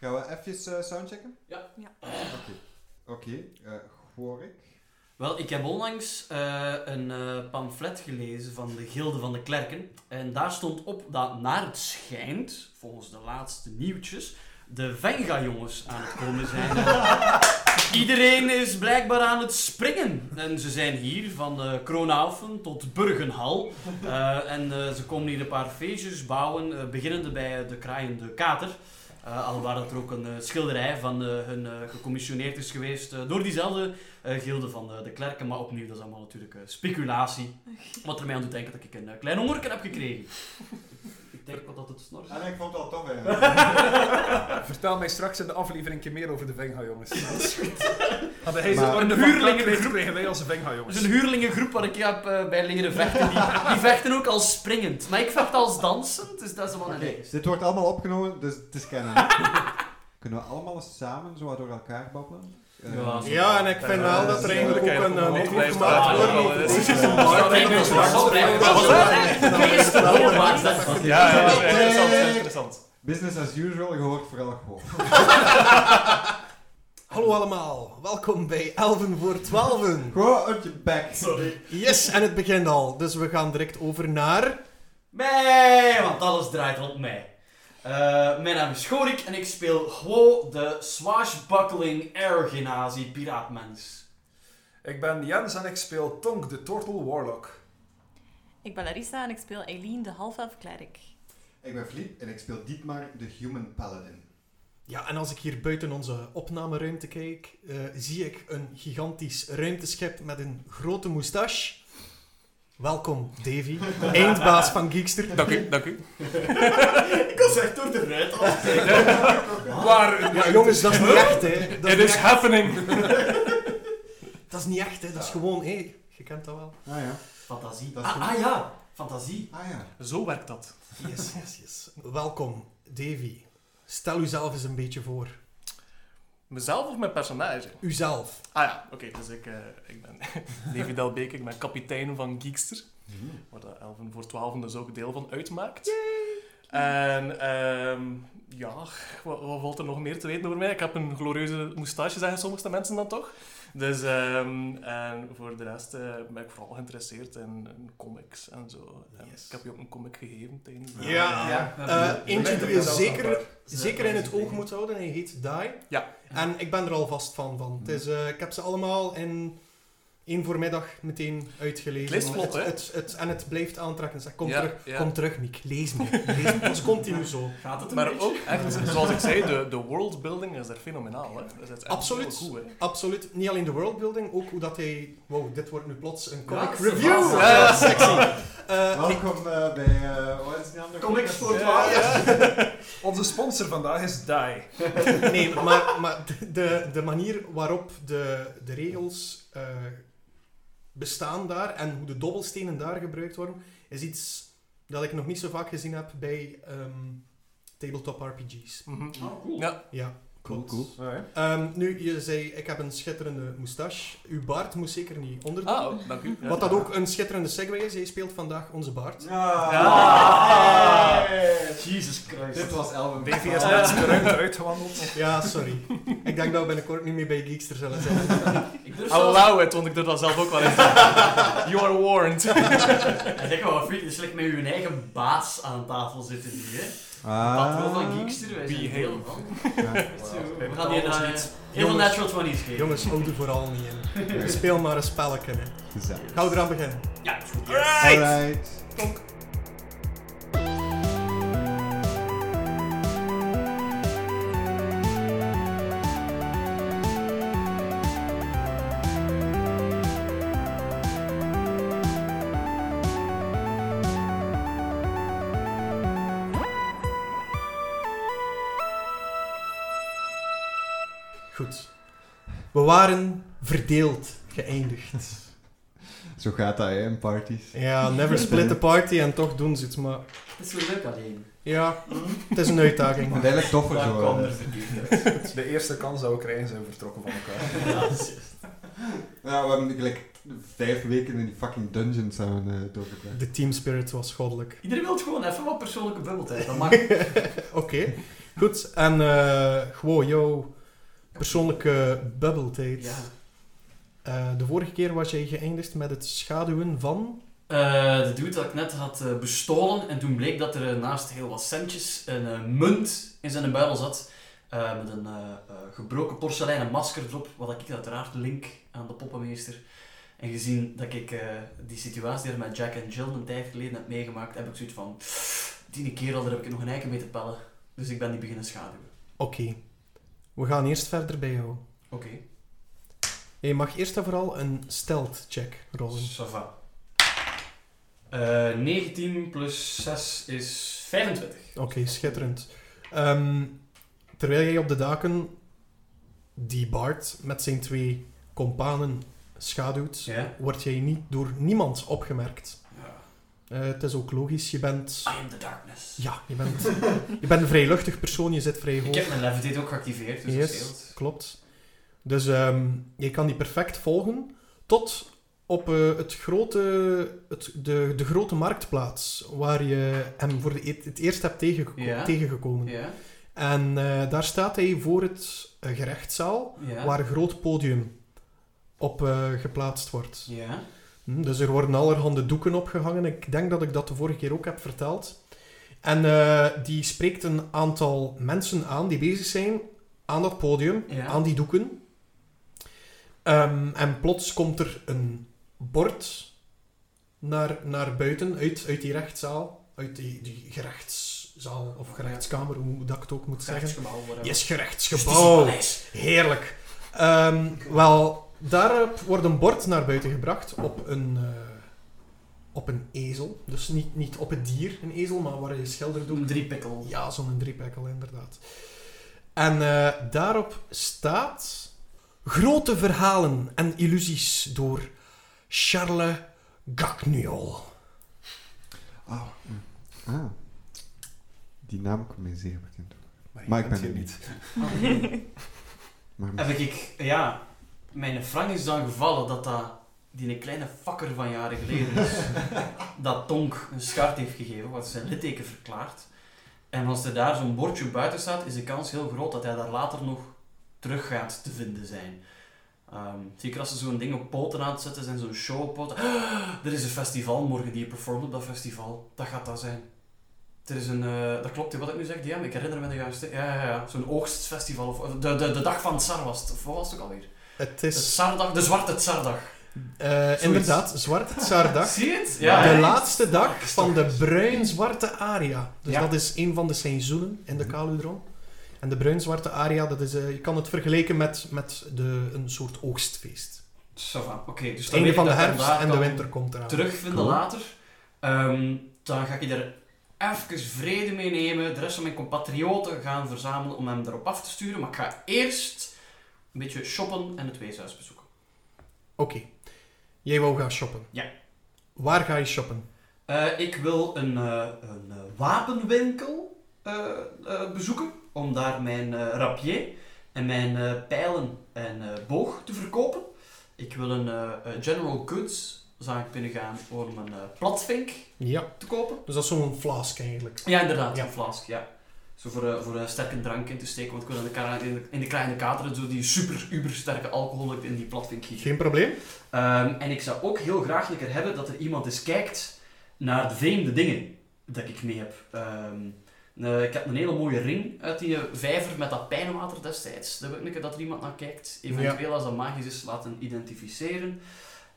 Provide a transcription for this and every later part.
Gaan we even eh, soundchecken? Ja. Ja. Oké. Oké, eh, hoor ik. Wel, ik heb onlangs eh, een eh, pamflet gelezen van de Gilde van de Klerken. En daar stond op dat naar het schijnt, volgens de laatste nieuwtjes, de Venga-jongens aan het komen zijn. Iedereen is blijkbaar aan het springen. En ze zijn hier van uh, tot Burgenhal. Eh, en eh, ze komen hier een paar feestjes bouwen, beginnende bij de kraaiende kater. Uh, alwaar dat er ook een uh, schilderij van uh, hun gecommissioneerd is geweest door diezelfde gilde van de klerken. Maar opnieuw, dat is allemaal natuurlijk speculatie. Wat er mij aan doet denken dat ik een klein hongerken heb gekregen. ik denk wat dat het snor is. En ik vond het wel tof eigenlijk. Vertel mij straks in de aflevering meer over de Venga jongens. Dat is goed. Hadden hij Maar- Een huurlingengroep. huurlingen kregen wij als Venga Het jongens. is een huurlingengroep waar ik heb eh, bij leren vechten. Die, die vechten ook als springend. Maar ik vecht als dansend, dus dat is wel een Oké, dit wordt allemaal opgenomen, dus het is kennen. Kunnen we allemaal samen zo wat door elkaar babbelen? Eh, Ja. Ja, en ik vind wel dat er eigenlijk ook een blijft gemaakt wordt. Dus is. Dat- Ja, Oké. interessant, interessant. Business as usual, je hoort vooral gewoon. Hallo allemaal, welkom bij Elven voor Twaalfen. Gewoon uit je bek. Yes, en het begint al. Dus we gaan direct over naar... Mij, want alles draait rond mij. Eh, mijn naam is Gorik en ik speel gewoon de swashbuckling air genazi piraatmens. Ik ben Jens en ik speel Tonk, de Turtle Warlock. Ik ben Larissa en ik speel Eileen, de half-elf klerk. Ik ben Filip en ik speel Dietmar, de Human Paladin. Ja, en als ik hier buiten onze opnameruimte kijk, eh, zie ik een gigantisch ruimteschip met een grote moustache. Welkom, Davy, eindbaas van Geekster. Dank u, dank u. Ik was echt door de ruit al. Waar? Ja, jongens, dat is niet echt, hè. Dat It is, happening. dat is niet echt, hè. Dat is gewoon, hé, je kent dat wel. Ah ja. Fantasie. Dat is Ah, ah ja, fantasie. Ah ja. Zo werkt dat. Yes, yes, yes. Welkom, Davy. Stel uzelf eens een beetje voor. Mezelf of mijn personage? Uzelf. Ah ja, oké, dus ik, eh, ik ben David Delbeke, ik ben kapitein van Geekster, waar de Elven voor 12 dus ook deel van uitmaakt. En ehm, ja, wat, wat valt er nog meer te weten over mij? Ik heb een glorieuze moustache, zeggen sommige mensen dan toch. Dus, ehm, en voor de rest eh, ben ik vooral geïnteresseerd in, in comics en zo. En Yes. Ik heb je ook een comic gegeven tijdens de- Ja. Ja. Eh, eentje die je zeker, zeker in het oog moet houden. Hij heet Die. Ja. En ik ben er al vast van. van. Het is, eh, ik heb ze allemaal in één voormiddag meteen uitgelezen. Het vlot, het, hè? het, het- En het blijft aantrekken. Zeg, kom Ja, terug, ja. kom terug, Miek. Lees me. Lees me. Dat is continu zo. Gaat het een Maar beetje? ook, echt, zoals ik zei, de, de worldbuilding is er fenomenaal. Hè? Dat is echt Absoluut. heel goed, hè? Absoluut. Niet alleen de worldbuilding, ook hoe dat hij... Wow, dit wordt nu plots een comic Ja, review. Ja, sexy. Eh, Welkom eh, bij, eh wat is die andere? Comics voor Ja, 12. ja. Onze sponsor vandaag is Die. Nee, maar, maar de, de manier waarop de, de regels eh, bestaan daar en hoe de dobbelstenen daar gebruikt worden, is iets dat ik nog niet zo vaak gezien heb bij ehm, tabletop RPG's. Mhm. Oh, cool. Ja, Ja, Cool, cool. Ehm, nu, je zei, ik heb een schitterende moustache. Uw baard moet zeker niet onder. ah, oh, dank u. Ja. Wat dat ook een schitterende segue is. Jij speelt vandaag onze baard. Ja. Jesus Christ. Dit was Elven. Davy is net de ruimte uitgewandeld. Ja, sorry. ik denk dat we binnenkort niet meer bij Geekster zullen zijn. Ik durf zelfs- Allow it, want ik doe dat zelf ook wel eens. you are warned. Ik denk wel wat vriend, het is slecht met uw eigen baas aan tafel zitten hier, hè. Ah. Patroon van Geekster, wij zijn heel van. We gaan hier naar Jongens, heel natural 20's geven. Jongens, hou er vooral niet in. Speel maar een spelletje. Hè. Gezellig. Gaan we eraan beginnen? Ja, is goed. Alright. Goed. Waren verdeeld geëindigd. Zo gaat dat, hè, in parties. Ja, never split the party en toch doen ze het. Maar Het is zo leuk alleen. ja, het is een uitdaging. Maar eigenlijk toffer Waar zo. eh. uit? De eerste kans dat we krijgen zijn we vertrokken van elkaar. Ja, dat is juist. Ja, we hebben gelijk vijf weken in die fucking dungeon samen eh, doorgebracht. De team spirit was goddelijk. Iedereen wil gewoon even wat persoonlijke bubbeltijd. Dat mag. Oké. Goed, en eh, gewoon jouw persoonlijke bubbeltijd. Ja. Eh, de vorige keer was jij geëindigd met het schaduwen van... Eh, de dude dat ik net had eh, bestolen en toen bleek dat er naast heel wat centjes een munt in zijn buidel zat. eh, met een gebroken porseleinen masker erop, wat ik uiteraard link aan de poppenmeester. En gezien dat ik eh, die situatie met Jack en Jill een tijd geleden heb meegemaakt, heb ik zoiets van, die kerel, daar heb ik nog een eiken mee te pellen. Dus ik ben die beginnen schaduwen. Oké. We gaan eerst verder bij jou. Oké. Je mag eerst en vooral een stealth check rollen. Ça va. Eh, 19 plus 6 is 25. Oké, schitterend. Ehm, terwijl jij op de daken die Bart met zijn twee companen schaduwt, Ja? word jij niet door niemand opgemerkt. Eh, het is ook logisch, je bent... I am the darkness. Ja, je bent, je bent een vrij luchtig persoon, je zit vrij hoog. Ik heb mijn levitate ook geactiveerd, dus dat Yes. Klopt. Dus ehm, je kan die perfect volgen tot op eh, het grote, het, de, de grote marktplaats waar je hem voor de, e- het eerst hebt tegengeko- tegengekomen. Ja? En eh, daar staat hij voor het gerechtszaal, waar een groot podium op geplaatst wordt. Ja? Hm, dus er worden allerhande doeken opgehangen. Ik denk dat ik dat de vorige keer ook heb verteld. En eh, die spreekt een aantal mensen aan die bezig zijn aan dat podium, Ja. aan die doeken. Ehm, en plots komt er een bord naar, naar buiten, uit, uit die rechtszaal, uit die, die gerechtszaal of gerechtskamer, hoe dat ik het ook moet zeggen. Rechtsgebouw, whatever. Yes, gerechtsgebouw. Heerlijk. Ehm, wel, daarop wordt een bord naar buiten gebracht op een, eh, op een ezel. Dus niet, niet op het dier, een ezel, maar waar je schildert Een driepikkel. Ja, zo'n driepekkel, inderdaad. En eh, daarop staat... Grote verhalen en illusies door Charles Gagniol. Ah, mm. ah. Die naam komt mij zeer bekend voor. Maar, ik ben er niet. Maar Heb ik, ja, mijn frank is dan gevallen dat dat die een kleine fakker van jaren geleden is, dat Tonk een schart heeft gegeven, wat zijn litteken verklaart. En als er daar zo'n bordje buiten staat, is de kans heel groot dat hij daar later nog terug gaat te vinden zijn. Ehm, zeker als ze zo'n ding op poten aan het zetten zijn, zo'n show op poten. er is een festival morgen die je performt op dat festival. Dat gaat dat zijn. Er is een, eh, dat klopt, wat ik nu zeg, ja, ik herinner me de juiste. Ja, ja, ja. Zo'n oogstfestival. Of, de, de, de dag van het Tsar was het. Of wat was het ook alweer? Het De is Tsardag, de Zwarte Tsardag. eh, inderdaad Zwarte Tsardag. Zie je het? de hè? laatste dag van de bruin-zwarte aria. Dus Ja. dat is een van de seizoenen in de Kaludron. En de bruin-zwarte aria, dat is, eh, je kan het vergelijken met, met de, een soort oogstfeest. Va, Oké, dus einde van de herfst en de winter komt eraan. Terugvinden Cool. later. Ehm, dan ga ik er even vrede mee nemen. De rest van mijn compatrioten gaan verzamelen om hem erop af te sturen. Maar ik ga eerst een beetje shoppen en het weeshuis bezoeken. Oké. Jij wou gaan shoppen. Ja. Waar ga je shoppen? Eh, ik wil een, eh, een eh, wapenwinkel bezoeken om daar mijn rapier en mijn pijlen en boog te verkopen. Ik wil een General Goods zaak binnengaan om een platvink Ja. te kopen. Dus dat is zo'n flask eigenlijk. Ja, inderdaad, Ja. een flask, ja. Zo voor, eh, voor een sterke drank in te steken, want ik wil in de, kara- in de, in de kleine kateren zo die super, uber sterke alcohol in die platvink gieten. Geen probleem. Ehm, en ik zou ook heel graag een keer hebben dat er iemand eens kijkt naar de vreemde dingen dat ik mee heb. Ehm, eh, ik heb een hele mooie ring uit die eh, vijver met dat pijnwater destijds. Daar wil ik dat er iemand naar kijkt. Eventueel als dat magisch is, laten identificeren.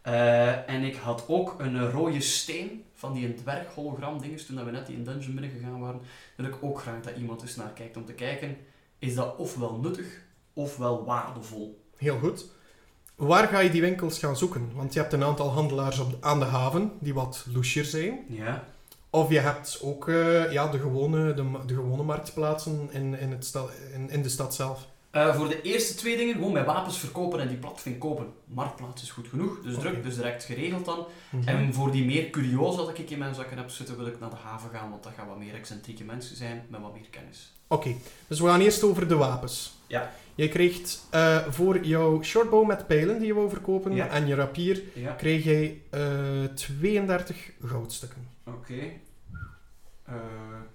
Eh, en ik had ook een eh, rode steen van die dwerg hologram dinges toen we net die in dungeon binnen gegaan waren. Wil ik ook graag dat iemand eens naar kijkt om te kijken, is dat ofwel nuttig ofwel waardevol. Heel goed. Waar ga je die winkels gaan zoeken? Want je hebt een aantal handelaars op, aan de haven die wat loesjer zijn. Ja. Of je hebt ook eh, ja, de, gewone, de, de gewone marktplaatsen in, in, het sta- in, in de stad zelf. Eh, voor de eerste twee dingen gewoon mijn wapens verkopen en die platvink kopen. Marktplaats is goed genoeg, dus druk, dus direct geregeld dan. Mhm. En voor die meer curiosa dat ik in mijn zakken heb zitten, wil ik naar de haven gaan, want dat gaan wat meer excentrieke mensen zijn met wat meer kennis. Oké, dus we gaan eerst over de wapens. Ja. Je krijgt eh, voor jouw shortbow met pijlen die je wou verkopen Ja. en je rapier, Ja, krijg jij eh 32 goudstukken. oké. Eh,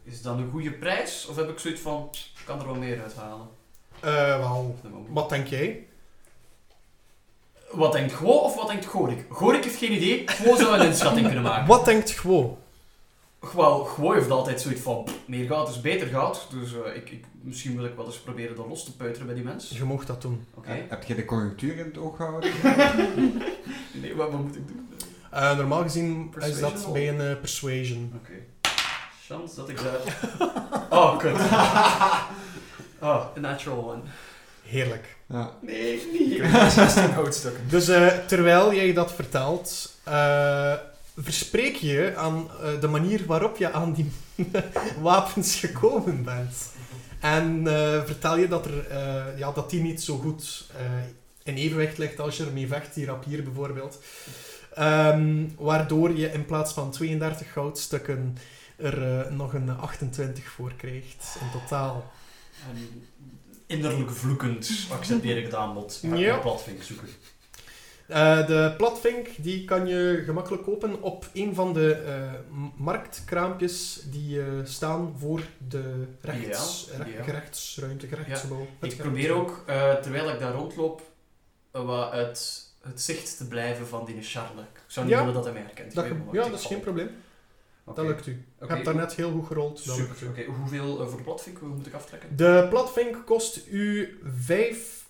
is dat een goede prijs? Of heb ik zoiets van, ik kan er wel meer uithalen? Eh, wel, ook. wat denk jij? Wat denkt Gwo of wat denkt Gorik? Gorik heeft geen idee. Gwo zou een inschatting kunnen maken. Wat denkt Gwo? Wel, Gwo heeft altijd zoiets van, pff, meer goud is beter goud. Dus eh, ik, ik, misschien wil ik wel eens proberen dat los te peuteren bij die mens. Je mocht dat doen. Oké. Heb je de conjunctuur in het oog gehouden? Nee, wat, wat moet ik doen? Eh, normaal gezien is dat bij een eh, persuasion. Oké. Chance dat ik daar... Oh, kut. Oh, a natural one. Heerlijk. Ja. Nee, niet. 16 houtstukken. Dus eh, terwijl jij dat vertelt, eh, verspreek je aan eh, de manier waarop je aan die wapens gekomen bent. En eh, vertel je dat, er, eh, ja, dat die niet zo goed eh, in evenwicht ligt als je ermee vecht, die rapier bijvoorbeeld. Ehm, waardoor je in plaats van 32 goudstukken er nog een 28 voor krijgt in totaal. En innerlijk vloekend accepteer ik het aanbod. Ga ik Ja. een platvink zoeken. Eh, de platvink die kan je gemakkelijk kopen op een van de eh, marktkraampjes die eh, staan voor de rechts, gerechtsruimte, gerechtsgebouw. Ik probeer ook, terwijl ik daar rondloop, wat uit het zicht te blijven van die Charles. Ik zou niet willen dat hij mij herkent. Dat ja, dat is geen probleem. Dat lukt u. Oké, Je hebt daarnet heel goed gerold. Super. hoeveel eh, voor de platvink? Hoe moet ik aftrekken? De platvink kost u 5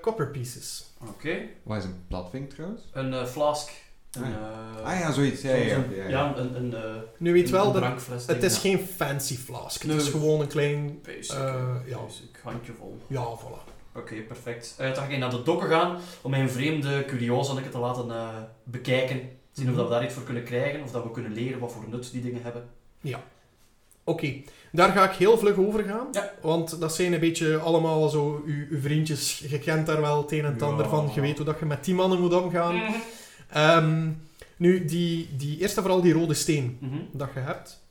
copper pieces. Oké. Wat is een platvink trouwens? Een eh, flask. Een, Ah, eh, Ah ja, zoiets. Ja, ja, een, een, eh, Nu weet een- wel een dat drankfles het is ja. geen fancy flask. Het Nee, is gewoon een klein... Basic, eh, eh, ja. basic, handjevol. Ja, voilà. Oké, perfect. Eh dan ga ik naar de dokken gaan om mijn vreemde curiosa te laten eh, bekijken. Zien of Mhm. dat we daar iets voor kunnen krijgen, of dat we kunnen leren wat voor nut die dingen hebben. Oké, daar ga ik heel vlug over gaan. Ja. Want dat zijn een beetje allemaal zo uw, uw vriendjes. Je kent daar wel het een en het Ja. ander van. Je weet hoe dat je met die mannen moet omgaan. Ehm, nu, die, die, eerst en vooral die rode steen Mhm. dat je hebt.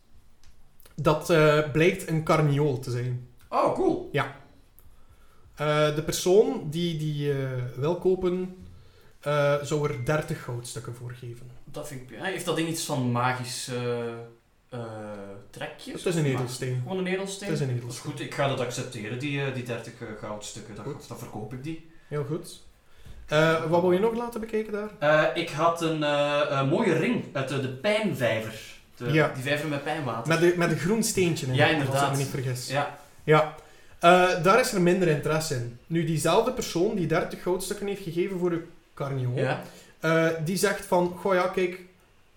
Dat eh, blijkt een carniool te zijn. Oh, cool. Eh, de persoon die die eh, wil kopen, eh, zou er 30 goudstukken voor geven. Dat vind ik... Ja, heeft dat ding iets van magisch eh, eh, trekjes? Het is een edelsteen. Gewoon een edelsteen? Het is een Dat is goed, ik ga dat accepteren, die, eh, die 30 eh, goudstukken. Dat, Goed. dat verkoop ik die. Heel goed. Eh, wat wil je nog laten bekijken daar? Eh, ik had een eh, een mooie ring uit de, pijnvijver. De, Ja. Die vijver met pijnwater. Met, de, met een groen steentje in. Ja, Als ik inderdaad. me niet vergis. Ja, Ja, Eh, daar is er minder interesse in. Nu, diezelfde persoon die 30 goudstukken heeft gegeven voor de carniool, ja. eh, die zegt van, goh ja, kijk,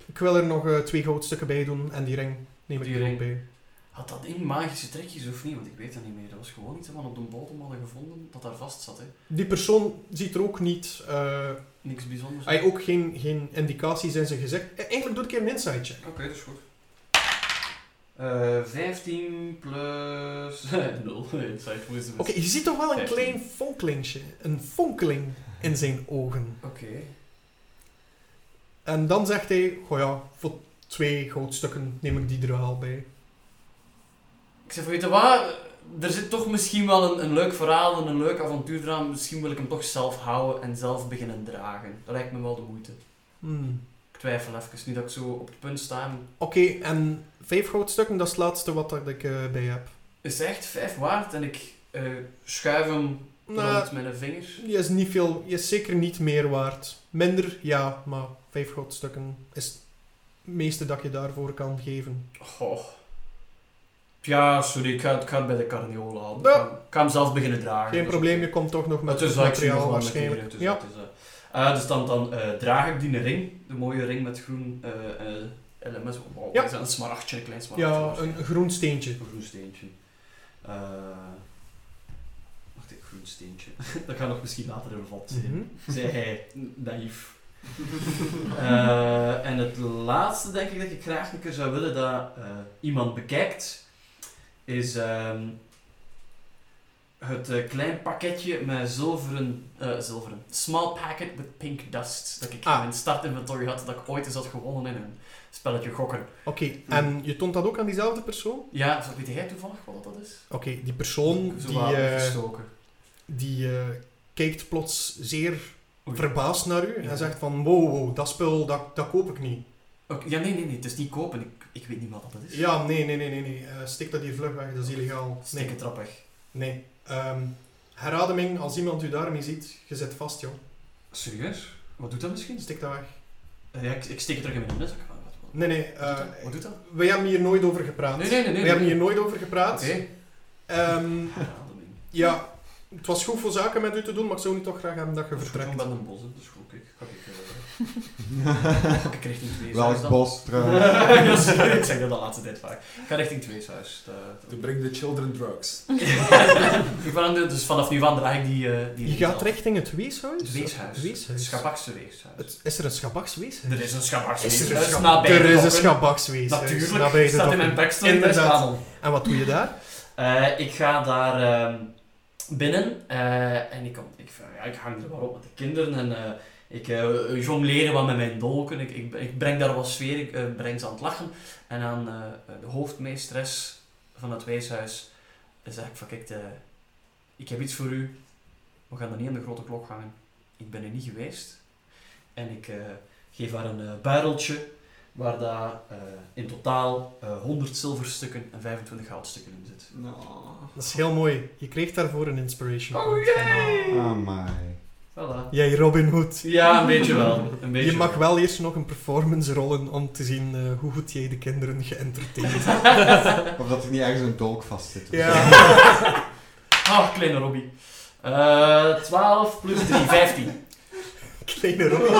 ik wil er nog eh, twee goudstukken bij doen en die ring neem ik Die er ook ring. bij. Had dat ding magische trekjes of niet? Want ik weet dat niet meer. Dat was gewoon iets wat we op de bodem hadden gevonden dat daar vast zat. Hè. Die persoon ziet er ook niet, eh Niks bijzonders. hij ook geen, geen indicaties in zijn gezicht. Eigenlijk doe ik een insight check. Oké, dat is goed. Eh 15 plus 0. Insight wisdom. Oké, je ziet toch wel een 15. klein fonkelingje, een fonkeling in zijn ogen. Oké. En dan zegt hij, goh ja, voor twee goudstukken neem ik die er wel bij. Ik zeg weet je wat? Er zit toch misschien wel een, een leuk verhaal en een leuk avontuur eraan. Misschien wil ik hem toch zelf houden en zelf beginnen dragen. Dat lijkt me wel de moeite. Hmm. Ik twijfel even, nu dat ik zo op het punt sta. Oké, en vijf goudstukken, dat is het laatste wat dat ik eh, bij heb. Is echt vijf waard en ik eh, schuif hem Nou, rond met een vinger. je is, niet veel, je is zeker niet meer waard. Minder, ja, maar vijf goudstukken is het meeste dat je daarvoor kan geven. Goh. Ja, sorry, ik ga, ik ga het bij de carniola houden. Ja. Ik, ga, ik ga hem zelf beginnen dragen. Geen is probleem, je komt toch nog met Het materiaal met waarschijnlijk. dus Ja, is, eh. Dus dan, dan draag ik die ring, de mooie ring met groen Wow, Ja. is dat een smaragdje, een klein smaragdje. ja een groen steentje. Een groen steentje. Eh wacht even, groen steentje. dat gaat nog misschien later relevant zijn. Mhm. Zei hij, naïef. Eh, en het laatste denk ik dat ik graag een keer zou willen dat eh, iemand bekijkt, is ehm, het klein pakketje met zilveren, zilveren, small packet with pink dust, dat ik Ah. in mijn startinventory had, dat ik ooit eens had gewonnen in een spelletje gokken. Oké, en je toont dat ook aan diezelfde persoon? Ja, zo- weet jij toevallig wat dat is? Oké, die persoon Zo die, weggestoken. die eh, kijkt plots zeer Oei. verbaasd naar u Ja. en zegt van wow, wow dat spul, dat, dat koop ik niet. Oké, ja, nee, nee, nee, het is niet kopen. Ik, ik weet niet wat dat is. Ja, nee, nee, nee, nee. nee. Eh, stik dat hier vlug weg, dat is illegaal. Steek Nee, het trap weg. nee. Ehm, herademing, als iemand u daarmee ziet, je zit vast, joh. Serieus? Wat doet dat misschien? Stik dat weg. Ja, ik, ik steek het terug in mijn neus. Nee, nee. wat doet eh, dat? Wat doet dat? wij hebben hier nooit over gepraat. Nee, nee, nee. nee, We hebben nee. hier nooit over gepraat. Oké. Ehm, ja, het was goed voor zaken met u te doen, maar ik zou nu toch graag hebben dat je vertrekt. Ik ben een bos, dus goed, kijk. Ga ik, eh, ik richting twee Welk bos trouwens? ik zeg dat de laatste tijd vaak. Ik ga richting Tweeshuis. Eh, To bring the children drugs. ik ben dus vanaf nu aan draag ik die, eh die Je gaat richting het weeshuis? Het weeshuis. Het weeshuis. Het Schabakse weeshuis. Het- is er een schabaksweeshuis? Er is een Schabakse Is er weeshuis Er is een dokken. schabaksweeshuis. Natuurlijk, nabij staat in mijn backstory Inderdaad. En wat doe je daar? Eh, ik ga daar ehm, binnen eh, en ik, kom, ik, ja, ik hang er wel op met de kinderen en eh, ik eh jongleren wat met mijn dolken. Ik, ik, ik breng daar wat sfeer, ik eh, breng ze aan het lachen. En aan eh, de hoofdmeesteres van het weeshuis zeg ik van kijk, de, ik heb iets voor u. We gaan er niet aan de grote klok hangen. Ik ben er niet geweest. En ik eh, geef haar een eh buideltje waar daar eh, in totaal eh 100 zilverstukken en 25 goudstukken in zit. Nou. Dat is heel mooi. Je kreeg daarvoor een inspiration Oh jee! Amai. Voilà. Jij Robin Hood. Ja, een beetje wel. Een beetje Je mag wel eerst nog een performance rollen om te zien eh, hoe goed jij de kinderen geëntertained Of dat er niet ergens een dolk vast zit. Ja. Ah, kleine Robbie. Eh 12 plus 3, 15. Kleine Robin.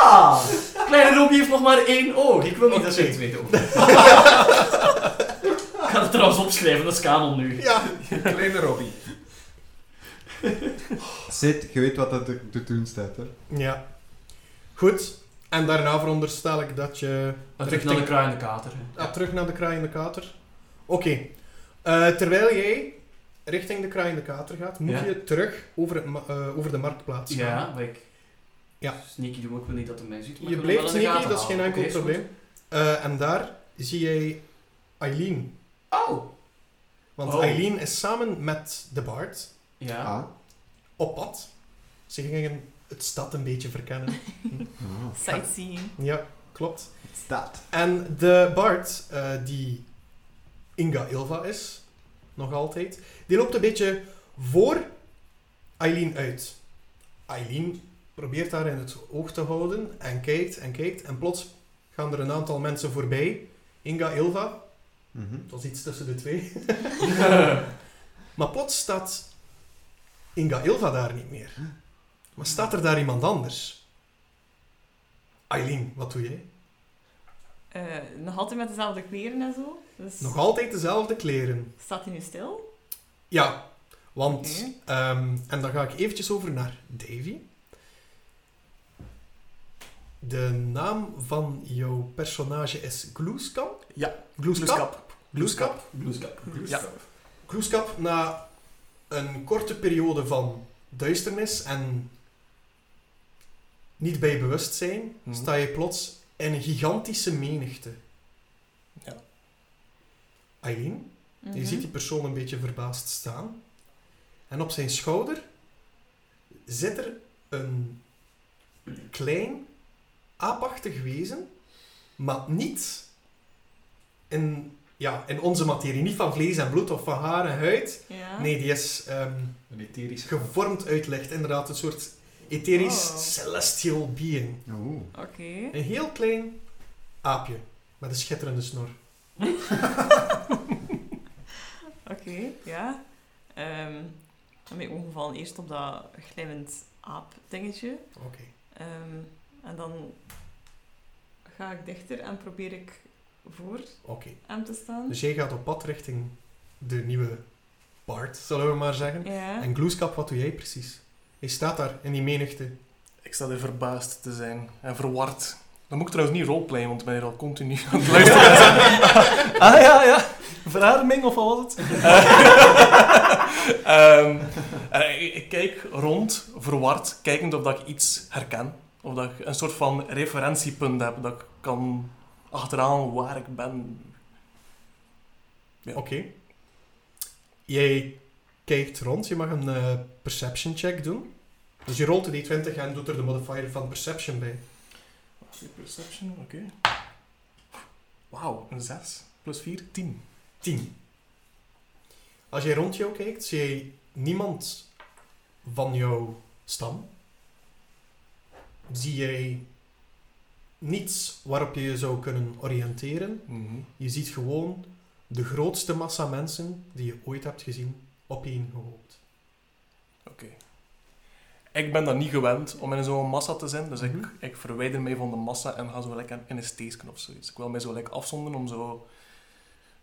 Ah, kleine Robbie heeft nog maar één oog. Ik wil niet dat ze het weten. ook. Ik ga het trouwens opschrijven, dat is kanon nu. Ja. Kleine Robbie. Zit, je weet wat dat er te doen staat, hè? Ja. Goed. En daarna veronderstel ik dat je... Terug naar de kruiende kater. hè. Ah, terug naar de kraaiende kater. Oké. Eh, terwijl jij richting de kraaiende kater gaat, moet Ja. je terug over, het eh, over de marktplaats gaan. Ja, maar ik... Ja. Sneaky doen, ik wil niet dat hij mij ziet. maar Je blijft wel in de sneaky, dat is geen enkel probleem. Eh, en daar zie jij Eileen. Oh! Want Oh. Eileen is samen met de Bard Ja. Ah. op pad. Ze gingen het stad een beetje verkennen. Ah. Sightseeing. ja, klopt. Staat. En de Bard, eh, die Inga Ilva is, nog altijd, die loopt een beetje voor Eileen uit. Eileen probeert haar in het oog te houden en kijkt en kijkt. En plots gaan er een aantal mensen voorbij. Inga Ilva, Mhm. het was iets tussen de twee. maar plots staat Inga Ilva daar niet meer. Maar staat er daar iemand anders? Eileen, wat doe jij? Eh, nog altijd met dezelfde kleren en zo. Dus Nog altijd dezelfde kleren. staat hij nu stil? Ja, want... Ehm, en dan ga ik eventjes over naar Davy. De naam van jouw personage is Gloeskap? Ja, Gloeskap? Gloeskap. Gloeskap. Blueskap. Ja. Gloeskap, na een korte periode van duisternis en niet bij bewustzijn, Mhm. sta je plots in een gigantische menigte. Ja. Je Mhm. ziet die persoon een beetje verbaasd staan. En op zijn schouder zit er een klein, aapachtig wezen, maar niet in, ja, in onze materie. Niet van vlees en bloed of van haar en huid. Ja. Nee, die is ehm, Een etherisch gevormd uit licht. Inderdaad, een soort etherisch Oh. celestial being. Oeh. Oké. Een heel klein aapje met een schitterende snor. Oké, ja. Ehm dan ben ik ongevallen eerst op dat glimmend aap dingetje. Oké. Ehm, en dan ga ik dichter en probeer ik voor Oké. hem te staan. Dus jij gaat op pad richting de nieuwe Bart, zullen we maar zeggen. Ja. En Gloeskap, wat doe jij precies? Hij staat daar in die menigte. Ik sta er verbaasd te zijn en verward. Dan moet ik trouwens niet roleplayen, want ik ben hier al continu aan het luisteren. ah ja, ja. Verademing of wat was het? Ehm, ik, ik kijk rond, verward, kijkend of dat ik iets herken. Of dat ik een soort van referentiepunt heb, dat ik kan achteraan waar ik ben. Ja. Oké. Jij kijkt rond. Je mag een eh, perception check doen. Dus je rolt de D20 en doet er de modifier van perception bij. Perception, oké. Wauw, een 6 plus 4, 10. 10. Als jij rond jou kijkt, zie je niemand van jouw stam. Zie jij niets waarop je je zou kunnen oriënteren. Mhm. Je ziet gewoon de grootste massa mensen die je ooit hebt gezien opeengehoopt. Oké. Ik ben dat niet gewend om in zo'n massa te zijn, dus Mhm. ik, ik verwijder mij van de massa en ga zo lekker in een steesken of zoiets. Ik wil mij zo lekker afzonderen om zo...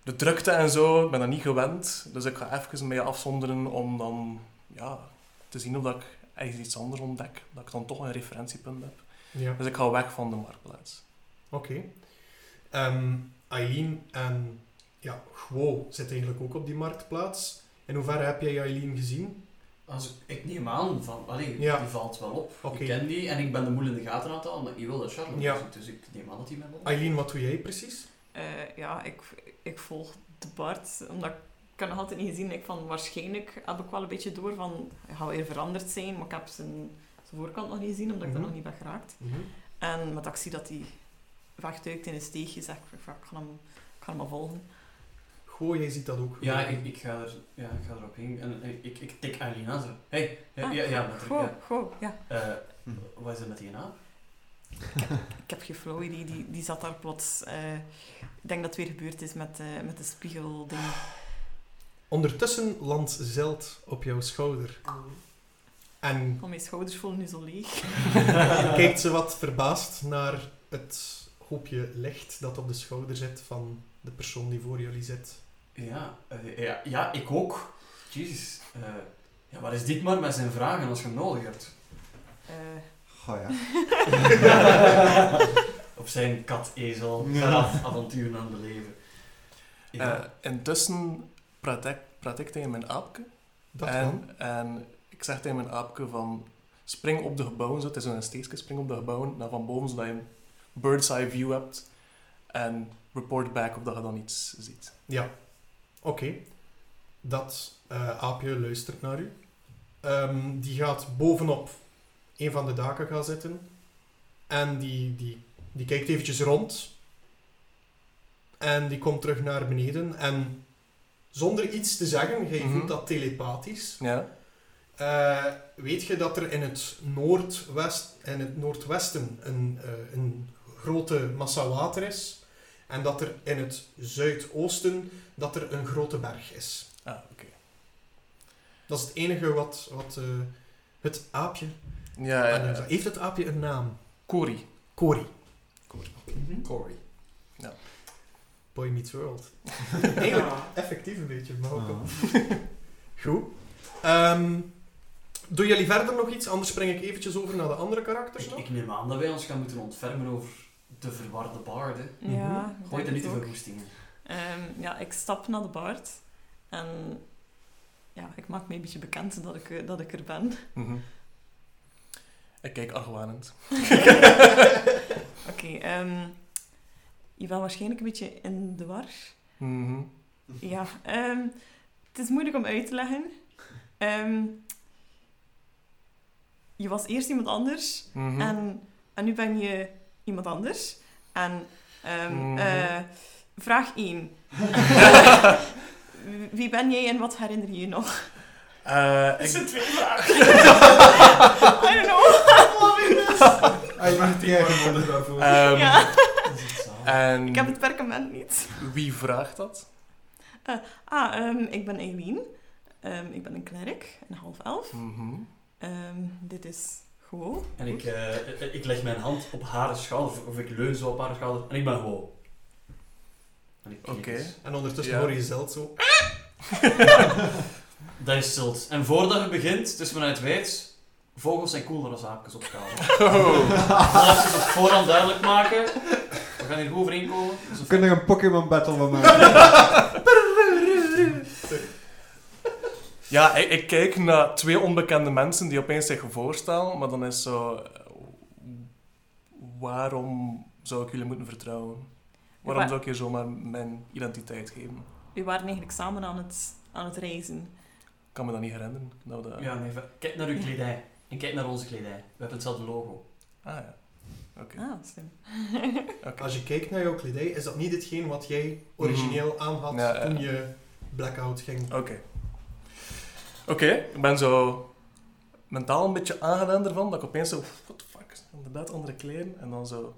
De drukte en zo, ik ben dat niet gewend, dus ik ga even mij afzonderen om dan ja, te zien of dat ik ergens iets anders ontdek, dat ik dan toch een referentiepunt heb. Ja. Dus ik ga weg van de marktplaats. Oké. Ehm, Eileen en ja, Gwo zit eigenlijk ook op die marktplaats. In hoeverre heb jij Eileen gezien? Als ik, ik neem aan van, allee, Ja. die valt wel op. Oké. Ik ken die en ik ben de moel in de gaten aan het halen, maar ik wil dat Charlotte Ja. is, dus ik neem aan dat hij mij wel. Eileen, wat doe jij precies? Eh, ja, ik, ik volg de Bart, omdat ik nog altijd niet gezien. Ik van, waarschijnlijk heb ik wel een beetje door van, hij gaat weer veranderd zijn, maar ik heb zijn, zijn voorkant nog niet gezien, omdat ik Mhm. daar nog niet ben geraakt. En met dat ik zie dat hij wegduikt in een steegje, zeg ik, ik ga hem, ik ga hem maar volgen. Goh, jij ziet dat ook. Ja, ik, ik, ga er, ja, ik ga erop in en, en ik, ik tik aan. Zo. Hey, ja, Ah, ja, ja, met Goh, ja. goh, ja. Eh, wat is er met die naam? Ik heb geen idee, die, die zat daar plots. eh, ik denk dat het weer gebeurd is met, eh, met de spiegelding. Ondertussen landt Zeld op jouw schouder. En Al mijn schouders voelen nu zo leeg. kijkt ze wat verbaasd naar het hoopje licht dat op de schouder zit van de persoon die voor jullie zit. Ja, eh, ja, ja, ik ook. Jezus. Eh, ja, wat is dit maar met zijn vragen als je hem nodig hebt? Eh, Goh ja. Op zijn kat-ezel. Ja. Vanaf avonturen aan beleven. Ja. Eh, intussen praat ik, praat ik tegen mijn aapke. Dat kan. en, en ik zeg tegen mijn aapke van... Spring op de gebouwen, zo. het is een steekje, spring op de gebouwen naar van boven, zodat je een bird's eye view hebt. En report back of dat je dan iets ziet. Ja. Oké. Dat eh, aapje luistert naar u. Ehm, die gaat bovenop een van de daken gaan zitten. En die, die, die kijkt eventjes rond. En die komt terug naar beneden. En zonder iets te zeggen, Mhm. voelt dat telepathisch. Ja? Eh, weet je dat er in het, noordwest, in het noordwesten een, eh, een grote massa water is? En dat er in het zuidoosten dat er een grote berg is. Ah, oké. Dat is het enige wat, wat eh, het aapje... Ja, ja. Heeft het aapje een naam? Cory. Mhm. Corey. Boy Meets World. Eigenlijk effectief een beetje, maar ook wel. Goed. Ehm, doen jullie verder nog iets? Anders spring ik eventjes over naar de andere karakters Ik, nog. ik neem aan dat wij ons gaan moeten ontfermen over de verwarde baarden. Ja, ik Gooi er niet te veel ook. goestingen. Ehm, ja, ik stap naar de Bart. En ja, ik maak me een beetje bekend dat ik, eh, dat ik er ben. Mhm. Ik kijk argwanend. Oké, ehm, je bent waarschijnlijk een beetje in de war. Mhm. Ja, ehm, het is moeilijk om uit te leggen. Ehm, je was eerst iemand anders Mhm. en, en nu ben je iemand anders. En ehm, Mhm. eh, vraag 1. Wie ben jij en wat herinner je je nog? Eh, ik, twee vragen. I don't know. Hij maakt die eigen woorden daarvoor. ehm, ja, En ik heb het perkament niet. wie vraagt dat? Ah, ehm, ik ben Eileen. Ehm, ik ben een klerk, een half elf. Mhm. Ehm, dit is gewoon. En ik, eh, ik leg mijn hand op haar schouder, of ik leun zo op haar schouder, en ik ben gewoon. En ik knik Oké. En ondertussen Ja. hoor je Zeld zo. Dat is stilt. En voordat je begint, dus vanuit weet, vogels zijn cooler als aapjes op schouder. Oh. Laat het op voorhand duidelijk maken. We gaan hier goed overeenkomen. Dus We kunnen een Pokémon battle van maken. Ja, ik, ik kijk naar twee onbekende mensen die opeens zich voorstellen, maar dan is zo... eh, Waarom zou ik jullie moeten vertrouwen? Waarom Wa- zou ik je zomaar mijn identiteit geven? We waren eigenlijk samen aan het, aan het reizen. Ik kan me dat niet herinneren. Dat we dat... Ja, nee, kijk naar uw kledij. En kijk naar onze kledij. We hebben hetzelfde logo. Ah ja. Oké. Ah, slim. Als je kijkt naar jouw kledij, is dat niet hetgeen wat jij origineel aanhad Mhm. Ja, ja. toen je blackout ging. Oké. Oké, ik ben zo mentaal een beetje aangedaan ervan, dat ik opeens zo, what the fuck, inderdaad andere kleren, en dan zo...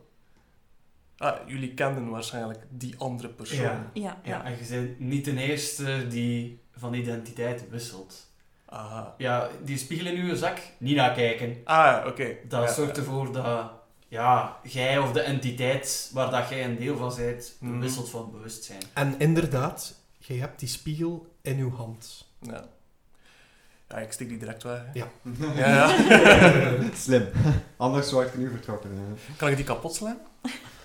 Ah, jullie kenden waarschijnlijk die andere persoon. Ja. Ja, Ja, en je bent niet de eerste die van identiteit wisselt. Aha. Ja, die spiegel in uw zak, niet naar kijken. Ah, oké. Dat Ja, zorgt ja. ervoor dat ja, jij of de entiteit waar dat jij een deel van bent, Mhm. wisselt van bewustzijn. En inderdaad, jij hebt die spiegel in uw hand. Ja. Ja, ik stik die direct weg. hè. Ja. Ja, ja. Slim. Anders zou ik nu vertrokken. hè. Kan ik die kapot slaan?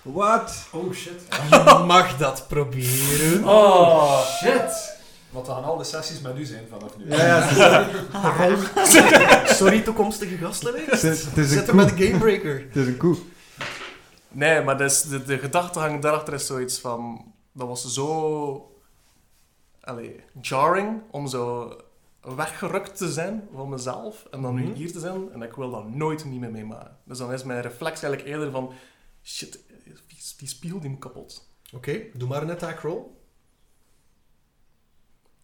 What? Oh shit. Je mag dat proberen. Oh, shit! Want we gaan al de sessies met u zijn vanaf nu. Ja, ja, is- Sorry, toekomstige gasten. Zitten met koe. de Gamebreaker. Het is een koe. Nee, maar dus de, de gedachtegang daarachter is zoiets van... Dat was zo... Allee, jarring om zo weggerukt te zijn van mezelf en dan Mhm. nu hier te zijn en ik wil dat nooit niet meer meemaken. Dus dan is mijn reflex eigenlijk eerder van... Shit, die, spiegel die moet kapot. Oké, doe maar een attack roll.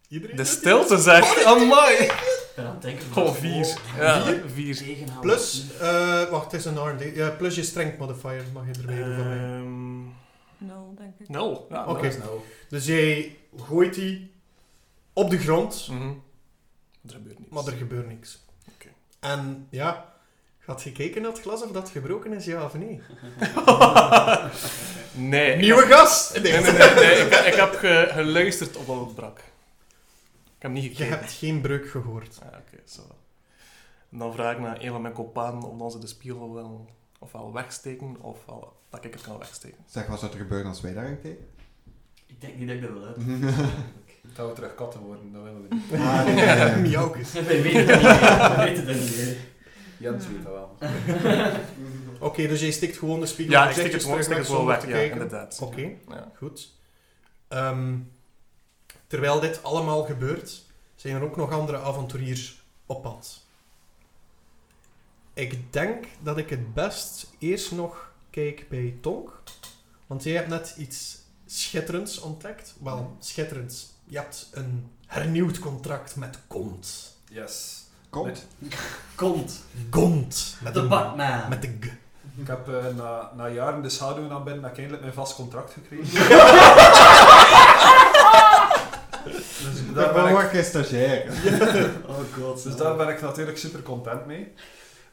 Iedereen? De stilte zegt... Amai! Ik ben aan het denken... Oh, vier. Ja, vier. Plus, eh, wacht, het is een R&D. Ja, plus je strength modifier mag je erbij doen van mij. Ehm, Nul, denk ik. nul. Ja, Oké. Nou. Dus jij gooit die op de grond, Mhm. Er gebeurt niets. maar er gebeurt niks. Oké. En ja, had je gekeken naar het glas of dat gebroken is, ja of nee? Nee. Nieuwe gast! Nee, nee, nee. nee. Ik, ik heb ge- geluisterd op wat het brak. Ik heb niet Je gekeken. hebt geen breuk gehoord. Ah, oké, zo. En dan vraag ik naar een van mijn kopanen of dan ze de spiegel wil ofwel wegsteken, ofwel dat ik het kan wegsteken. Zeg, wat zou er gebeuren als wij daarin kijken? Ik denk niet dat ik dat wil hebben. Dat we terug katten worden, dat willen we niet. Ah, nee, nee, nee. Miauwkes. Wij weten het niet. We weten het niet. Jens weet dat wel. Oké, dus jij stikt gewoon de spiegel Ja, ik stik het gewoon, stik het weg gewoon weg, ja, inderdaad. Oké, Ja. goed. Ehm, terwijl dit allemaal gebeurt, zijn er ook nog andere avonturiers op pad. Ik denk dat ik het best eerst nog kijk bij Tonk. Want jij hebt net iets schitterends ontdekt. Wel, schitterends. Je hebt een hernieuwd contract met Gond. Yes. Komt. Komt. Gond. Met De een Batman. Met de G. Ik heb eh, na, na jaren de schaduw aan binnen, heb ik eindelijk mijn vast contract gekregen. dus, daar Daar ben ik, je stagiair. Oh god. dus daar ben ik natuurlijk super content mee.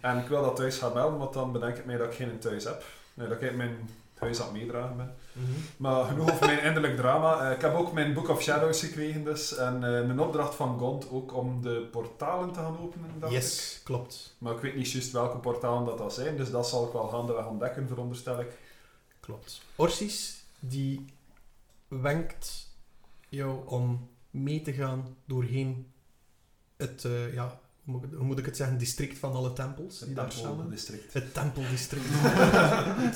En ik wil dat thuis gaan melden, want dan bedenk ik mij dat ik geen thuis heb. Nee, dat ik mijn huis aan het meedragen ben. Mhm. Maar genoeg over mijn eindelijk drama. Eh, ik heb ook mijn Book of Shadows gekregen dus. En eh, een opdracht van Gond ook om de portalen te gaan openen, dacht ik. Yes, klopt. Maar ik weet niet juist welke portalen dat, dat zijn, dus dat zal ik wel gaandeweg ontdekken, veronderstel ik. Klopt. Orsis, die wenkt jou om mee te gaan doorheen het, eh, ja, hoe moet, ik, het zeggen, district van alle tempels die Het daar staan. Tempeldistrict. Het tempeldistrict.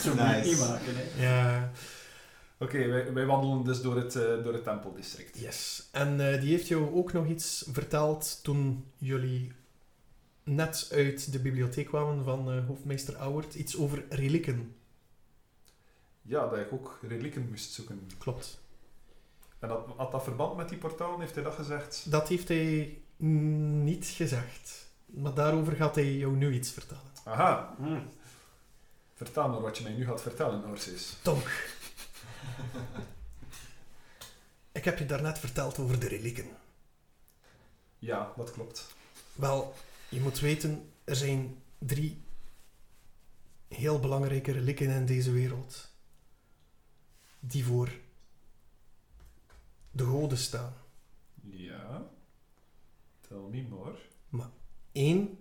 Zo moet je het niet maken, hè. ja, Oké, wij, wij wandelen dus door het, eh, door het tempeldistrict. yes. En eh, die heeft jou ook nog iets verteld toen jullie net uit de bibliotheek kwamen van eh, hoofdmeester Auwert. Iets over relieken. Ja, dat ik ook relieken moest zoeken. Klopt. En dat, had dat verband met die portalen, heeft hij dat gezegd? Dat heeft hij niet gezegd. Maar daarover gaat hij jou nu iets vertellen. Aha, Hm. vertel maar wat je mij nu gaat vertellen, Orsis. Tonk. Ik heb je daarnet verteld over de relieken. Ja, dat klopt. Wel, je moet weten, er zijn drie heel belangrijke relieken in deze wereld. Die voor de goden staan. Ja. Tell me more. Eén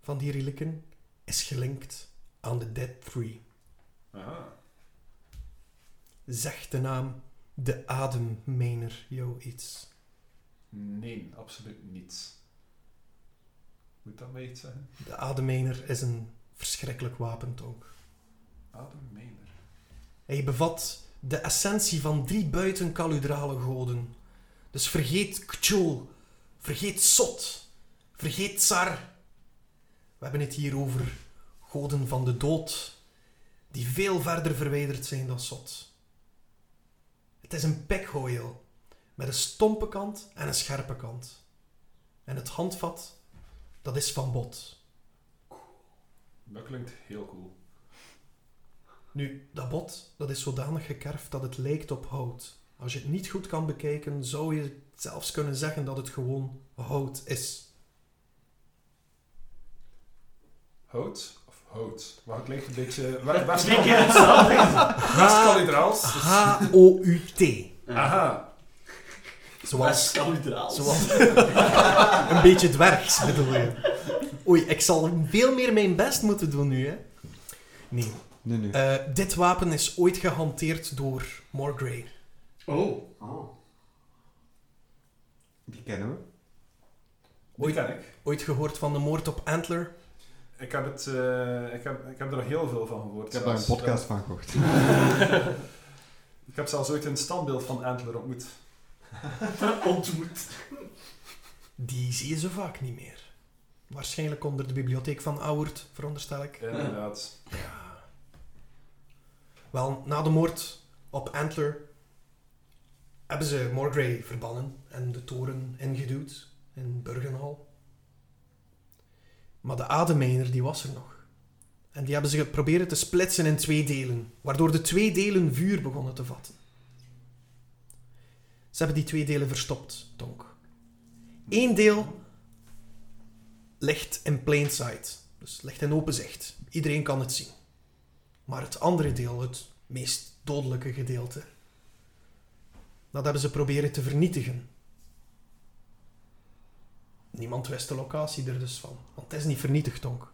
van die relieken is gelinkt aan de Dead Tree. Aha. Zegt de naam de Ademmijner jou iets? Nee, absoluut niets. Moet dat mij iets zeggen? De Ademmijner is een verschrikkelijk wapentonk. Adam Meijner. Hij bevat de essentie van drie buitenkaludrale goden. Dus vergeet Kchul, vergeet Sot, vergeet Tsar. We hebben het hier over goden van de dood die veel verder verwijderd zijn dan zot. Het is een pekhoil met een stompe kant en een scherpe kant. En het handvat, dat is van bot. Dat klinkt heel cool. Nu, dat bot, dat is zodanig gekerfd dat het lijkt op hout. Als je het niet goed kan bekijken, zou je zelfs kunnen zeggen dat het gewoon hout is. Hout of hout? Maar het klinkt een beetje... Waar, waar Twee keer hetzelfde. West-Kalidraals. dus- H-O-U-T. Aha. Zoals, zoals een beetje dwergs, bedoel je. Oei, ik zal veel meer mijn best moeten doen nu, hè. Nee. Nee, nee. Eh, dit wapen is ooit gehanteerd door Morgrey. Oh. Oh. Die kennen we. Die ken ik. Ooit gehoord van de moord op Antler? Ik heb, het, eh, ik, heb, ik heb er nog heel veel van gehoord. Ik heb daar een podcast van gehoord. ik heb zelfs ooit een standbeeld van Antler ontmoet. Ontmoet. Die zie je zo vaak niet meer. Waarschijnlijk onder de bibliotheek van Auwert, veronderstel ik. Inderdaad. Ja. Wel, na de moord op Antler hebben ze Morgrey verbannen en de toren ingeduwd in Burgenhall. Maar de ademijner die was er nog. En die hebben ze geprobeerd te splitsen in twee delen, waardoor de twee delen vuur begonnen te vatten. Ze hebben die twee delen verstopt, Tonk. Eén deel ligt in plain sight, dus ligt in open zicht. Iedereen kan het zien. Maar het andere deel, het meest dodelijke gedeelte, dat hebben ze proberen te vernietigen. Niemand wist de locatie er dus van, want het is niet vernietigd, Tonk.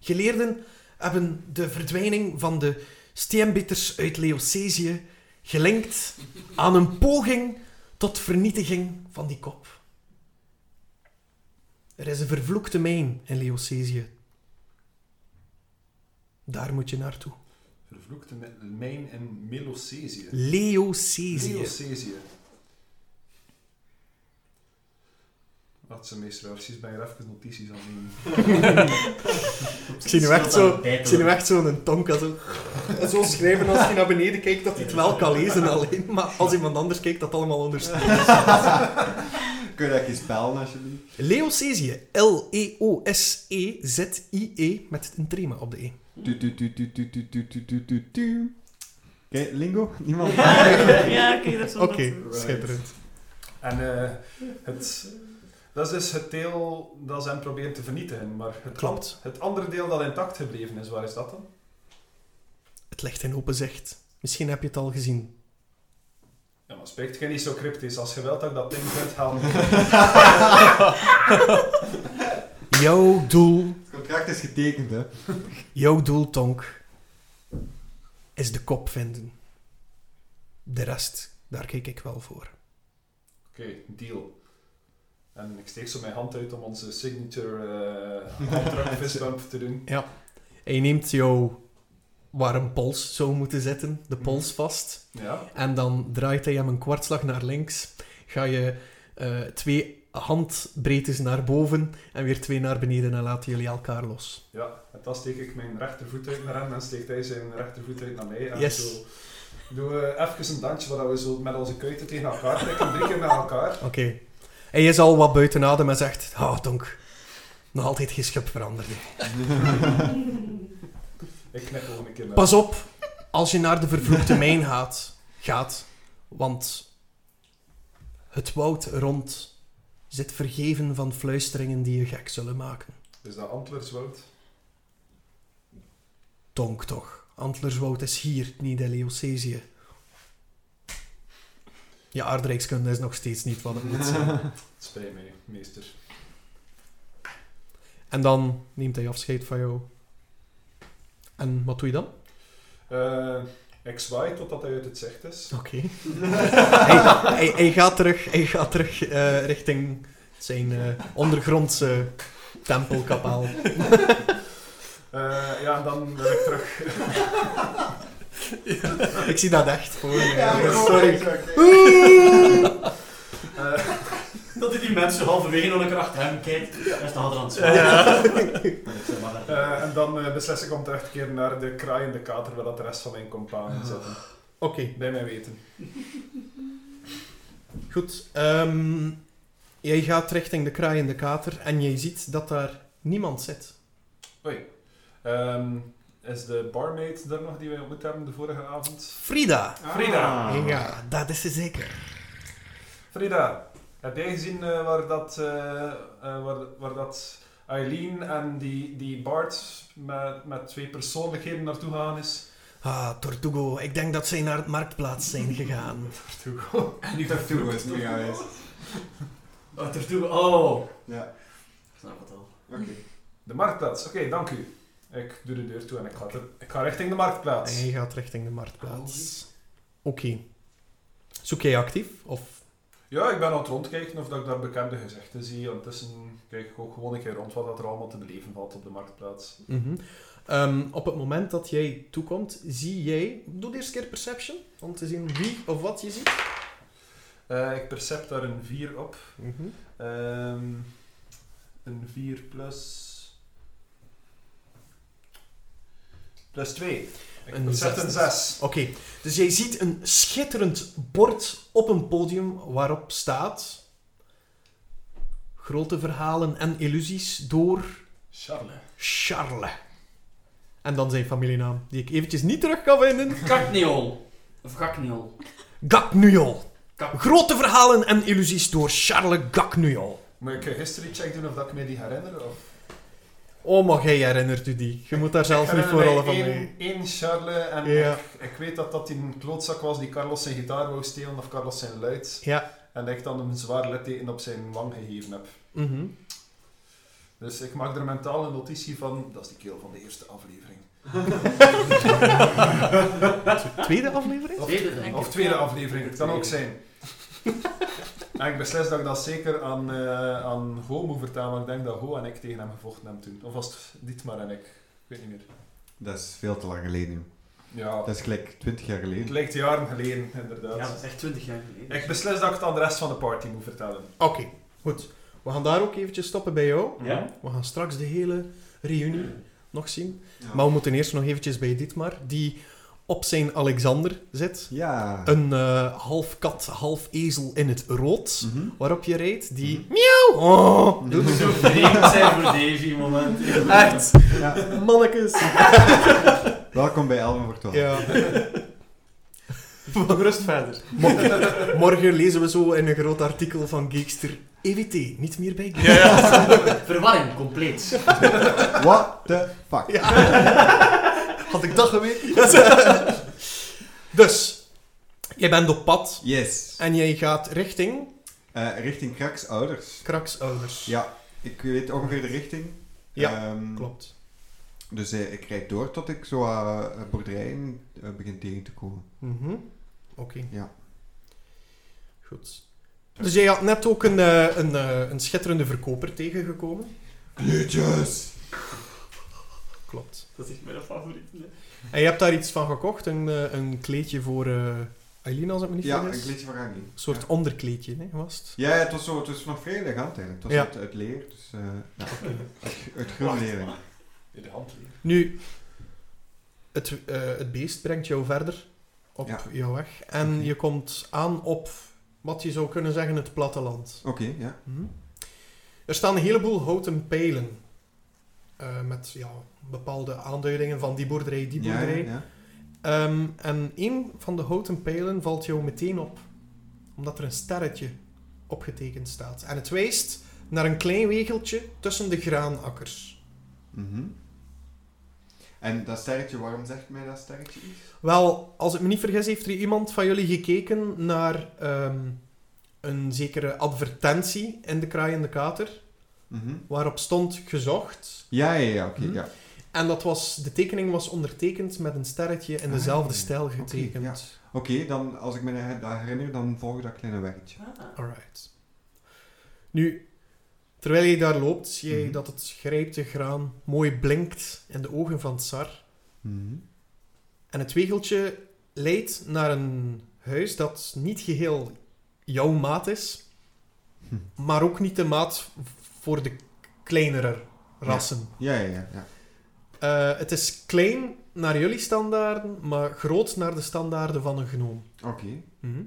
Geleerden hebben de verdwijning van de steenbitters uit Leocesië gelinkt aan een poging tot vernietiging van die kop. Er is een vervloekte mijn in Leocesië. Daar moet je naartoe. Vervloekte mijn in Melocesië. Leocesië. Melocesië. Wat zijn meester, precies ben je er even notities aan het nemen. Ik zie nu echt zo, ik zie nu echt zo'n tonka zo, zo schrijven als hij naar beneden kijkt dat hij het wel kan lezen alleen, maar als iemand anders kijkt dat allemaal onderstreept. Kun je dat eens spellen, alsjeblieft? Leocesië. E L-E-O-S-E-Z-I-E met een trema op de E. Oké, lingo? Niemand? ja, oké, dat is Oké, schitterend. En eh, het, dat is dus het deel dat ze hem proberen te vernietigen. Maar het, Klopt. Het andere deel dat intact gebleven is, waar is dat dan? Het ligt in open zicht. Misschien heb je het al gezien. Ja, maar spreekt geen niet zo cryptisch. Als je wilt dat dat ding kunt halen. Jouw doel contract is getekend, hè. jouw doel, Tonk, is de kop vinden. De rest, daar kijk ik wel voor. Oké, deal. En ik steek zo mijn hand uit om onze signature uh, handdruk fistbump te doen. En je neemt jouw waar een pols zou moeten zitten, de pols vast. Ja. En dan draait hij hem een kwartslag naar links. Ga je eh, twee handbreedtes naar boven en weer twee naar beneden en laten jullie elkaar los. Ja, en dan steek ik mijn rechtervoet uit naar hem en steekt hij zijn rechtervoet uit naar mij. En Yes. zo doen we even een dansje waar we zo met onze kuiten tegen elkaar trekken, drie keer met elkaar. Oké. Hij is al wat buiten adem en zegt... Oh, Donk. Nog altijd geen schub veranderd. Ik knip gewoon een keer naar Pas op als je naar de vervloekte mijn gaat. gaat want het woud rond zit vergeven van fluisteringen die je gek zullen maken. Is dat Antlerswoud? Tonk toch. Antlerswoud is hier, niet in Leocesië. Je aardrijkskunde is nog steeds niet wat het moet zijn. Spijt mij, meester. En dan neemt hij afscheid van jou. En wat doe je dan? Eh, ik zwaai totdat hij uit het zicht is. Oké. hij, hij, hij gaat terug, hij gaat terug eh, richting zijn eh, ondergrondse tempelkapaal. Eh, ja, en dan ben ik terug. Ik zie dat echt voor me. Ja, Sorry. Eh, Dat hij die mensen halverwege nog een keer achter hem kijkt. Hij staat er aan het Ja. Eh, en dan eh, beslis ik om terug te keren naar de kraaiende kater, waar dat de rest van mijn Ah. companen zitten. Oké, Bij mij weten. goed. Ehm, jij gaat richting de kraaiende kater en jij ziet dat daar niemand zit. Ehm, is de barmaid er nog die wij ontmoet hebben de vorige avond? Frida! Frida. Ah. Ja, dat is ze zeker. Frida, heb jij gezien eh, waar dat, eh, eh, waar, waar dat Eileen en die, die Bart met, met twee persoonlijkheden naartoe gaan is? Ah, Tortugo, ik denk dat zij naar het marktplaats zijn gegaan. En nu Tortugo is nu geweest. Oh, Tortugo. Oh. Ja, Ik snap het al. oké. De marktplaats, oké, dank u. Ik doe de deur toe en ik ga, ter- ik ga richting de marktplaats. En jij gaat richting de marktplaats. Oké. Zoek jij actief? Of... Ja, ik ben aan het rondkijken of dat ik daar bekende gezichten zie. Ondertussen kijk ik ook gewoon een keer rond wat dat er allemaal te beleven valt op de marktplaats. Mhm. Ehm, op het moment dat jij toekomt, zie jij... Doe eerst keer perception, om te zien wie of wat je ziet. Eh, ik percep daar een 4 op. Mhm. Ehm, een 4 plus... Plus 2. Een zes een. 6. Oké, dus jij ziet een schitterend bord op een podium waarop staat... Grote verhalen en illusies door Charles. Charles. En dan zijn familienaam, die ik eventjes niet terug kan vinden. Kakniol. Of Gakniol. Kak. Grote verhalen en illusies door Charles Gaknuyol. Moet ik een history check doen of dat ik me die herinner? Of? Oh, maar jij herinnert u die. Je moet daar zelf niet voor rollen mij van één, mij. één Charles en Ja. ik, ik weet dat dat die een klootzak was die Carlos zijn gitaar wou stelen of Carlos zijn luid. Ja. En dat ik dan een zwaar litteken op zijn wang gegeven heb. Mhm. Dus ik maak er mentaal een notitie van, dat is die keel van de eerste aflevering. Tw- Tweede aflevering? Of, Tweede, of tweede aflevering, het kan ook zijn. En ik beslis dat ik dat zeker aan, eh aan Ho moet vertellen, want ik denk dat Ho en ik tegen hem gevochten hebben toen. Of was het Dietmar en ik? Ik weet niet meer. Dat is veel te lang geleden. joh. Ja, Dat is gelijk 20 jaar het geleden. lijkt jaren geleden, inderdaad. Ja, dat is echt 20 jaar geleden. Ik beslis dat ik het aan de rest van de party moet vertellen. Oké, goed. We gaan daar ook eventjes stoppen bij jou. Ja? We gaan straks de hele reunie nog zien. Ja. Maar we moeten eerst nog eventjes bij Dietmar, die op zijn Alexander zit. Ja. Een eh, half kat, half ezel in het rood, Mhm. waarop je rijdt, die Mhm. miauw oh, doet. Zo vreemd zijn voor Davy moment. Echt, Ja. mannekes. Welkom bij Elven voor 12. Ja. Gerust verder. Mo- Morgen lezen we zo in een groot artikel van Geekster. EWT, niet meer bij Geekster. Ja, ja. Verwarring, compleet. What the fuck? Had ik dat geweten? dus, jij bent op pad Yes. en jij gaat richting Eh, richting Kraks ouders. Kraks ouders. Ja, ik weet ongeveer de richting. Ja, Ehm, Klopt. Dus eh, ik rijd door tot ik zo uh, boerderijen eh, begin tegen te komen. Mhm. Oké. Ja. Goed. Dus jij had net ook een, een, een schitterende verkoper tegengekomen. Kleedjes! Klopt. Dat is echt mijn favoriet. En je hebt daar iets van gekocht, een, eh, een kleedje voor eh Eileen, als ik me niet Ja, vergis. een kleedje van Rani. Een soort Ja. onderkleedje, hè, was het? Ja, het was, zo, het was nog vrij elegant eigenlijk. Het was Ja. uit, uit leer, dus eh ja, uit, uit groen leer. eigenlijk. In de hand liggen. Nu, het, eh, het beest brengt jou verder op Ja. jouw weg. En Oké. je komt aan op, wat je zou kunnen zeggen, het platteland. Oké, ja. Mhm. Er staan een heleboel houten pijlen. Eh, met ja, bepaalde aanduidingen van die boerderij, die boerderij. ja, ja. Ehm, en een van de houten pijlen valt jou meteen op. Omdat er een sterretje opgetekend staat. En het wijst naar een klein wegeltje tussen de graanakkers. Mhm. En dat sterretje, waarom zegt mij dat sterretje iets? Wel, als ik me niet vergis, heeft er iemand van jullie gekeken naar ehm, een zekere advertentie in de Kraai en de Kater, Mhm. waarop stond gezocht. Ja, ja, ja, oké, Mhm. ja. En dat was, de tekening was ondertekend met een sterretje in Ah, dezelfde stijl Oké, getekend. ja. Oké, dan als ik me dat herinner, dan volg ik dat kleine weggetje. Ah. Alright. Nu, terwijl je daar loopt, zie je Mhm. dat het grijpte graan mooi blinkt in de ogen van Tsar. Mhm. En het wegeltje leidt naar een huis dat niet geheel jouw maat is. maar ook niet de maat voor de kleinere rassen. Ja, ja, ja. ja. Eh, het is klein naar jullie standaarden, maar groot naar de standaarden van een gnoom. Oké. Mhm.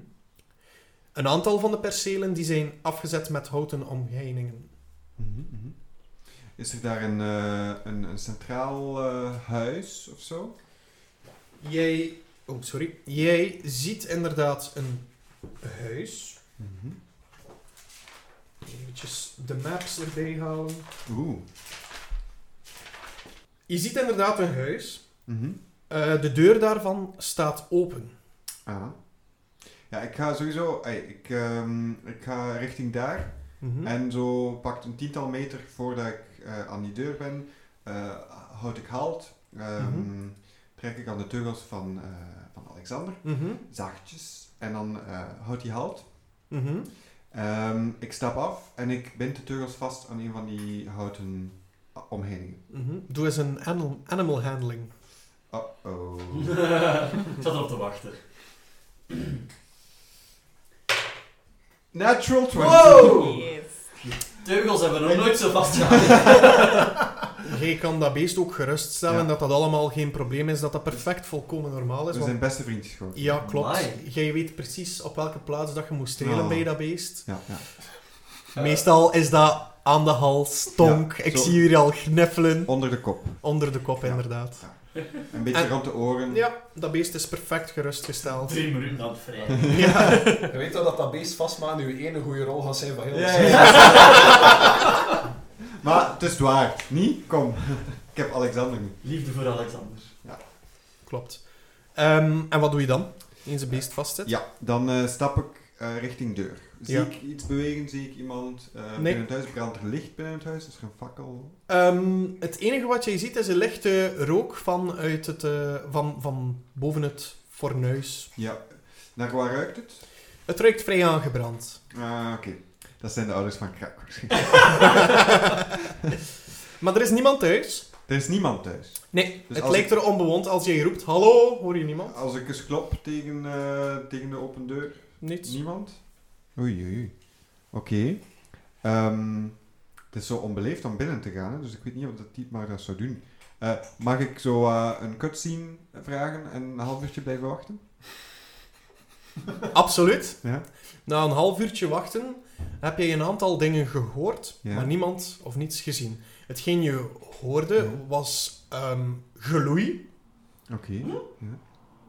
Een aantal van de percelen die zijn afgezet met houten omheiningen. Mhm, mhm. Is er daar een, eh, een, een centraal eh, huis of zo? Jij, oh sorry, jij ziet inderdaad een huis. Eventjes de maps erbij halen. Oeh. Je ziet inderdaad een huis. Mhm. Eh, de deur daarvan staat open. Ah. Ja, ik ga sowieso... ey, ik, ehm, ik ga richting daar. Mhm. En zo pakt een tiental meter voordat ik eh, aan die deur ben, eh, houd ik halt. ehm, Mhm. Trek ik aan de teugels van, eh, van Alexander. Mhm. Zachtjes. En dan eh houdt hij halt. Mhm. Ehm, ik stap af en ik bind de teugels vast aan een van die houten ah, omheiningen. Mhm. Doe eens een animal, animal handling. Uh-oh. Ik zat erop te wachten. Natural 20. Wow! Yes. Teugels hebben we nog nooit zo vast gehad. Jij kan dat beest ook geruststellen Ja. dat dat allemaal geen probleem is, dat dat perfect volkomen normaal is. We want- zijn beste vriendjes geworden. Ja, klopt. Amai. Jij weet precies op welke plaats dat je moet strelen Oh. bij dat beest. Ja, ja. Meestal is dat aan de hals, tonk. Ja, ik zie jullie al gniffelen. Onder de kop. Onder de kop, Ja. inderdaad. Een beetje En- rond de oren. Ja, dat beest is perfect gerustgesteld. Drie minuten aan het vrij. Ja. Je weet toch dat dat beest vastmaken nu ene goede rol gaat zijn van heel de Ja, serie. ja. maar het is waar. Niet? Kom. Ik heb Alexander niet. Liefde voor Alexander. Klopt. Ehm, en wat doe je dan? Eens een beest vastzit? Ja, dan eh, stap ik eh, richting deur. Zie Ja. ik iets bewegen? Zie ik iemand eh, Nee. binnen het huis? Brandt er licht binnen het huis? Is er een fakkel? Ehm, het enige wat je ziet is een lichte rook van, uit het, eh, van, van boven het fornuis. Ja. Naar waar ruikt het? Het ruikt vrij aangebrand. Ah, oké. Dat zijn de ouders van Krak. Maar er is niemand thuis. er is niemand thuis. Nee, Dus het lijkt ik- er onbewoond. Als jij roept, hallo, hoor je niemand? Als ik eens klop tegen, eh, tegen de open deur, Niets. niemand? Oei, oei. Oké. Ehm, het is zo onbeleefd om binnen te gaan, hè, dus ik weet niet of dat die maar dat zou doen. Eh, mag ik zo eh, een cutscene vragen en een half uurtje blijven wachten? Absoluut. Ja. Na een half uurtje wachten heb je een aantal dingen gehoord, Ja. maar niemand of niets gezien. Hetgeen je hoorde Ja. was ehm, geloei, Oké. Ja.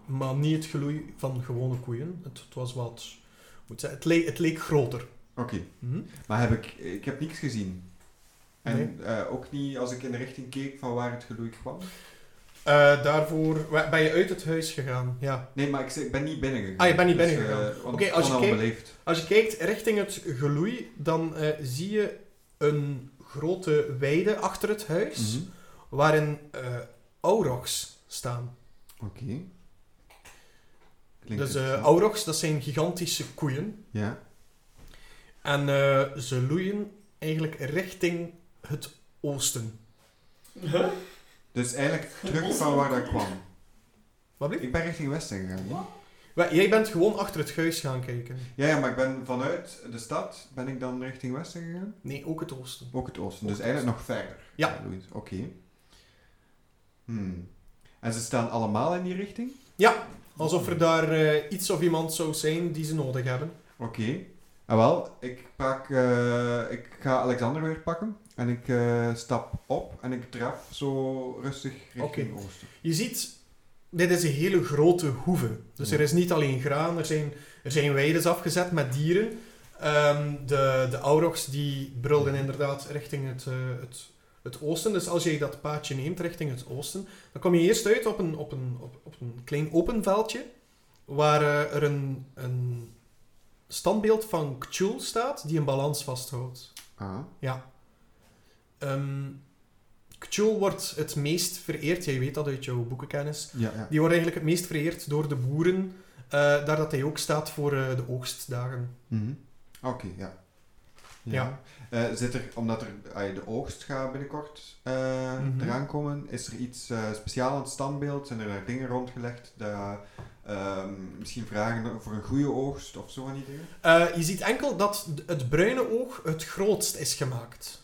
maar niet het geloei van gewone koeien. Het, het was wat... hoe moet zeggen, Het, leek, het leek groter. Oké. Hm? Maar heb ik, ik heb niks gezien. En Nee. eh, ook niet als ik in de richting keek van waar het geloei kwam? Eh, daarvoor ben je uit het huis gegaan. Ja. Nee, maar ik, ben niet binnen gegaan. Ah, je bent niet Dus, binnen gegaan. eh, Oké, als je onbeleefd. Als je kijkt richting het geloei, dan eh, zie je een grote weide achter het huis, Mhm. waarin eh aurochs staan. Oké. Dus eh aurochs, dat zijn gigantische koeien. Ja. En eh, ze loeien eigenlijk richting het oosten. Huh? Dus eigenlijk terug van waar dat kwam. Wat blieft? Ik ben richting westen gegaan. Jij bent gewoon achter het huis gaan kijken. Ja, ja, maar ik ben vanuit de stad, ben ik dan richting westen gegaan? Nee, ook het oosten. Ook het oosten, Ook dus het eigenlijk nog verder. Ja. Oké. Hmm. En ze staan allemaal in die richting? Ja, alsof er daar eh, iets of iemand zou zijn die ze nodig hebben. Oké. Ah, wel, ik, pak, eh, ik ga Alexander weer pakken. En ik eh, stap op en ik draf zo rustig richting oosten. Je ziet, dit is een hele grote hoeve. Dus Ja. er is niet alleen graan, er zijn, er zijn weides afgezet met dieren. Ehm, de, de aurochs die brulden inderdaad richting het, eh, het, het oosten. Dus als je dat paadje neemt richting het oosten, dan kom je eerst uit op een, op een, op, op een klein open veldje, waar eh, er een, een standbeeld van K'chul staat, die een balans vasthoudt. Ah, Ja. K'chul wordt het meest vereerd, jij weet dat uit jouw boekenkennis, ja, ja. die wordt eigenlijk het meest vereerd door de boeren, eh, daar dat hij ook staat voor eh, de oogstdagen. Mhm. Oké, ja. Ja. Eh, zit er, omdat er de oogst gaat binnenkort Mhm. eraan komen, is er iets speciaals aan het standbeeld? Zijn er daar dingen rondgelegd dat ehm, misschien vragen voor een goede oogst of zo van die dingen? Je ziet enkel dat het bruine oog het grootst is gemaakt.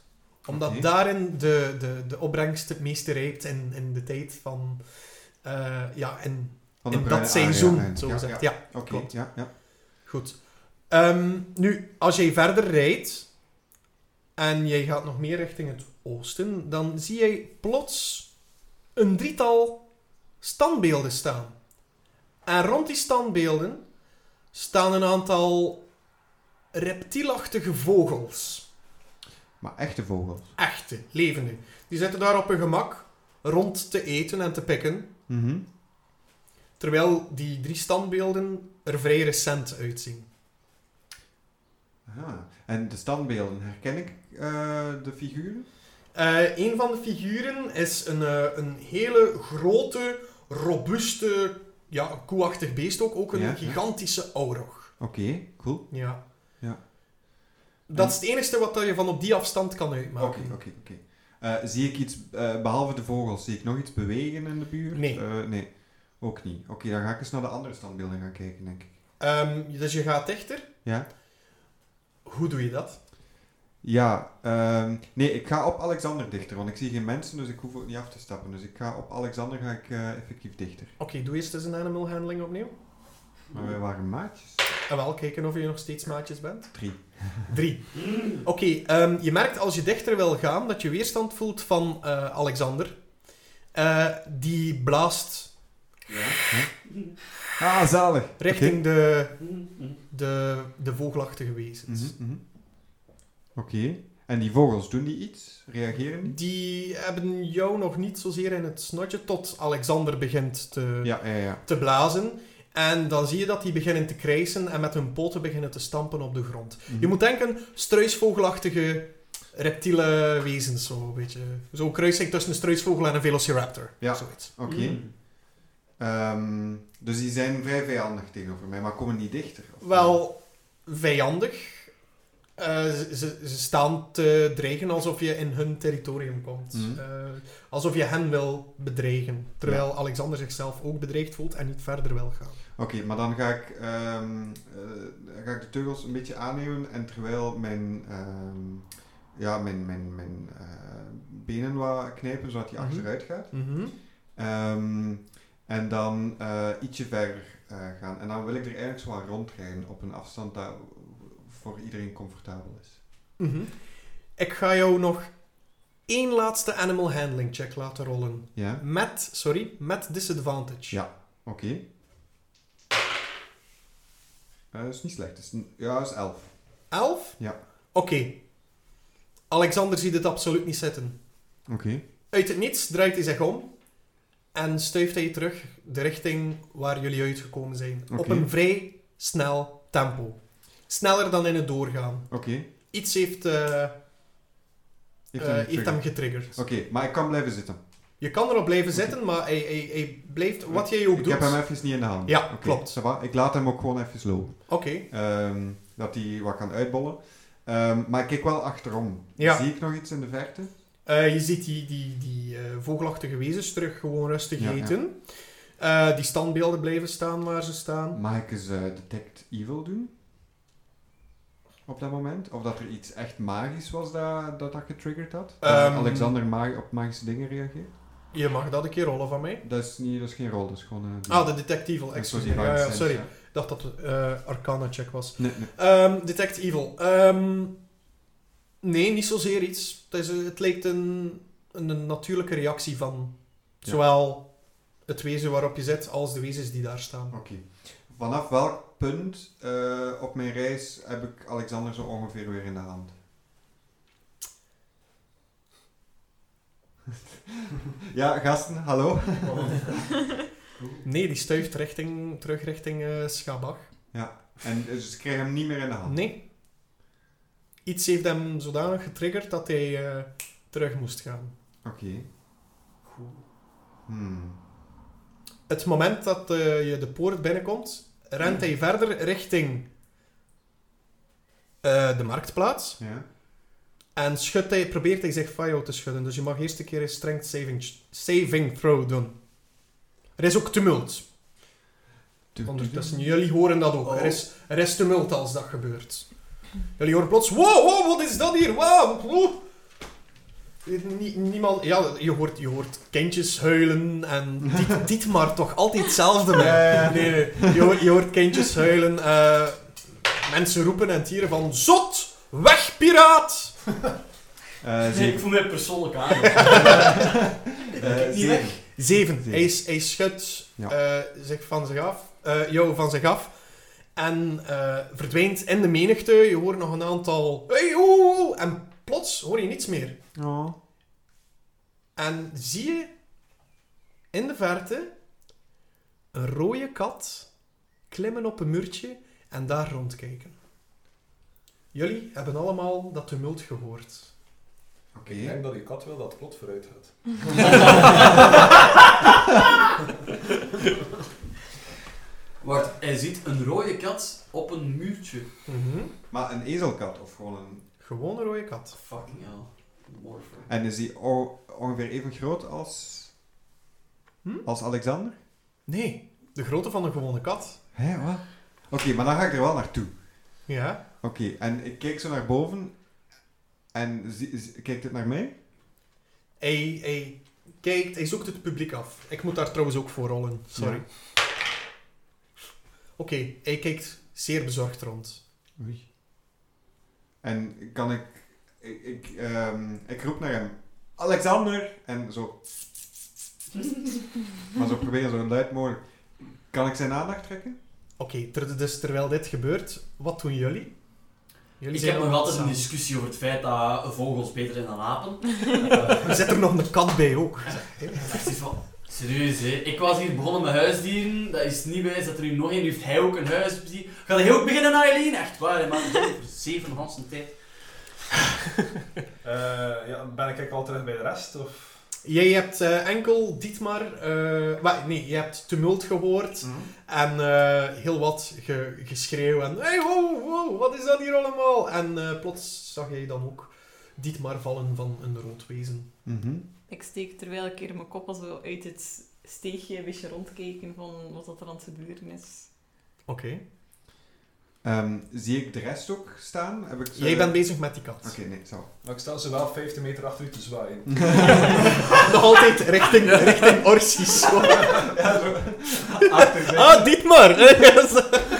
Omdat daarin de, de, de opbrengst het meeste rijpt in, in de tijd van... eh, ja, in, Van in dat seizoen, area. zo Ja, gezegd. Ja, Ja, klopt. ja, ja. goed. Ehm, nu, als jij verder rijdt en jij gaat nog meer richting het oosten, dan zie jij plots een drietal standbeelden staan. En rond die standbeelden staan een aantal reptielachtige vogels. Maar echte vogels. Echte, levende. Die zitten daar op hun gemak rond te eten en te pikken. Mhm. Terwijl die drie standbeelden er vrij recent uitzien. Aha. En de standbeelden, herken ik eh, de figuren? Eh, een van de figuren is een, eh, een hele grote, robuuste, ja, koeachtig beest ook. Ook een Ja, ja. gigantische aurog. Oké, cool. Ja. Ja. Dat is het enige wat je van op die afstand kan Oké, uitmaken. oké, oké. Eh, Zie ik iets, eh, behalve de vogels, zie ik nog iets bewegen in de buurt? Nee. Eh, nee, ook niet. Oké, dan ga ik eens naar de andere standbeelden gaan kijken, denk ik. Ehm, dus je gaat dichter. Ja? Hoe doe je dat? Ja, ehm, nee, ik ga op Alexander dichter, want ik zie geen mensen, dus ik hoef ook niet af te stappen. Dus ik ga op Alexander ga ik effectief dichter. Oké, doe eerst eens een animal handling opnieuw. Maar wij waren maatjes. En wel, kijken of je nog steeds maatjes bent. Drie. Drie. Oké, ehm, je merkt als je dichter wil gaan dat je weerstand voelt van eh, Alexander. Eh, die blaast Ja? Ah, zalig. richting de, de, de vogelachtige wezens. Mhm, mhm. Oké. En die vogels, doen die iets? Reageren die? Die hebben jou nog niet zozeer in het snotje tot Alexander begint te, Ja, ja, ja. te blazen. En dan zie je dat die beginnen te krijsen en met hun poten beginnen te stampen op de grond. Mhm. Je moet denken, struisvogelachtige reptiele wezens, zo een beetje. Zo'n kruising tussen een struisvogel en een velociraptor. Ja. Zoiets. Oké. Mm. Ehm, dus die zijn vrij vijandig tegenover mij, maar komen die dichter? of- Wel vijandig. Eh, ze, ze, staan te dreigen alsof je in hun territorium komt. Mhm. Eh, alsof je hen wil bedreigen. Terwijl Alexander zichzelf ook bedreigd voelt en niet verder wil gaan. Oké, maar dan ga ik, ehm, eh, ga ik de teugels een beetje aannemen en terwijl mijn, ehm, ja, mijn, mijn, mijn benen wat knijpen, zodat hij Mhm. achteruit gaat. Mhm. Ehm, en dan ietsje verder gaan. En dan wil ik er eigenlijk zo aan rondrijden op een afstand dat voor iedereen comfortabel is. Mhm. Ik ga jou nog één laatste animal handling check laten rollen. Ja? Met, sorry, met disadvantage. Ja. Oké. Eh, dat is niet slecht. Is ja, is 11. 11? Ja. Oké. Alexander ziet het absoluut niet zitten. Oké. Uit het niets draait hij zich om en stuift hij terug de richting waar jullie uitgekomen zijn. Op een vrij snel tempo. Sneller dan in het doorgaan. Oké. Iets heeft, eh, Heeft hem heeft hem getriggerd. Oké, maar ik kan blijven zitten. Je kan erop blijven zitten, maar hij, hij, hij blijft, wat jij ook ik doet... heb hem even niet in de hand. Ja, klopt. Ik laat hem ook gewoon even lopen. Oké. Ehm, dat hij wat kan uitbollen. Ehm, maar ik kijk wel achterom. Ja. Zie ik nog iets in de verte? Eh, je ziet die, die, die vogelachtige wezens terug gewoon rustig Ja, ja. eten. Eh, die standbeelden blijven staan waar ze staan. Mag ik eens Detect Evil doen? Op dat moment? Of dat er iets echt magisch was dat dat, dat getriggerd had? Dat Ehm. Alexander ma- op magische dingen reageert? Je mag dat een keer rollen van mij. Dat is, niet, dat is geen rol, dat is gewoon... eh, Ah, de detective, die Ja, ja, sorry. Ik dacht dat het eh Arcana check was. Nee, nee. Ehm, Detect Evil. Ehm, nee, niet zozeer iets. Het, is, het lijkt een, een natuurlijke reactie van Ja. zowel het wezen waarop je zit als de wezens die daar staan. Oké. Vanaf welk punt eh, op mijn reis heb ik Alexander zo ongeveer weer in de hand? ja, gasten, hallo. Nee, die stuift richting, terug richting eh Schabach. Ja, en dus ik krijg hem niet meer in de hand. Nee. Iets heeft hem zodanig getriggerd dat hij eh, terug moest gaan. Oké. Hmm. Het moment dat je de poort binnenkomt, rent hij verder richting eh, de marktplaats. Ja. En schudt hij, probeert hij zich jou te schudden. Dus je mag eerst een keer een strength saving, saving throw doen. Er is ook tumult. Ondertussen, jullie horen dat ook. Oh. Er, is, er is tumult als dat gebeurt. Jullie horen plots, wow, wow, wat is dat hier? Wow, wow. Nie- niemand, ja, je hoort, je hoort kindjes huilen en Diet, Dietmar toch altijd hetzelfde. man. Nee, nee, je hoort, je hoort kindjes huilen. eh, mensen roepen en tieren van, zot, weg piraat! Eh, Nee, ik voel mij persoonlijk aan. Eh, niet zeven. weg. Zeven. Zeven. Hij, is- hij schudt Ja. eh, zich van zich af, eh, jou van zich af en eh, verdwijnt in de menigte. Je hoort nog een aantal. Hey, en plots hoor je niets meer. Oh. En zie je in de verte een rode kat klimmen op een muurtje en daar rondkijken. Jullie hebben allemaal dat tumult gehoord. Oké. Ik denk dat die kat wil dat het plot vooruit gaat. Wacht, hij ziet een rode kat op een muurtje. Maar een ezelkat of gewoon een... Gewoon een rode kat. Fucking hell. Morpher. En is die o- ongeveer even groot als... Hm? Als Alexander? Nee, de grootte van een gewone kat. Hé, wat? Oké, maar dan ga ik er wel naartoe. Ja. Oké, en ik kijk zo naar boven. En zie- zie- kijkt het naar mij? Hij, hij kijkt, hij zoekt het publiek af. Ik moet daar trouwens ook voor rollen, sorry. Oké, hij kijkt zeer bezorgd rond. Oei. En kan ik... Ik, ik, ehm, ik roep naar hem. Alexander! En zo... maar zo proberen zo luid mogelijk. Kan ik zijn aandacht trekken? Oké, ter- dus terwijl dit gebeurt, wat doen jullie? Jullie Ik zijn heb nog altijd een discussie over het feit dat vogels beter zijn dan apen. Eh, Er zit er nog een kat bij ook. van, serieus hè. Ik was hier begonnen met huisdieren. Dat is niet wijs dat er nu nog één heeft. Hij ook een huisdier. Gaat hij ook beginnen, Eileen? Echt waar, hè, man. Voor zeven ganse tijd. Eh, ja, ben ik eigenlijk al terug bij de rest? Of? Jij hebt eh, enkel Dietmar... eh, wa- nee, je hebt tumult gehoord en eh, heel wat ge- geschreeuw en... Hey, wow, wow, wat is dat hier allemaal? En eh, plots zag jij dan ook Dietmar vallen van een rood wezen. Mhm. Ik steek terwijl ik hier mijn kop al zo uit het steegje een beetje rondkijken van wat dat er aan het gebeuren is. Oké. Ehm, zie ik de rest ook staan? Heb ik Jij bent bezig met die kat. Oké, nee, zo. Maar ik sta ze wel 15 meter achter u te zwaaien. Nog altijd richting, richting Orsies. Achter ah, Dietmar!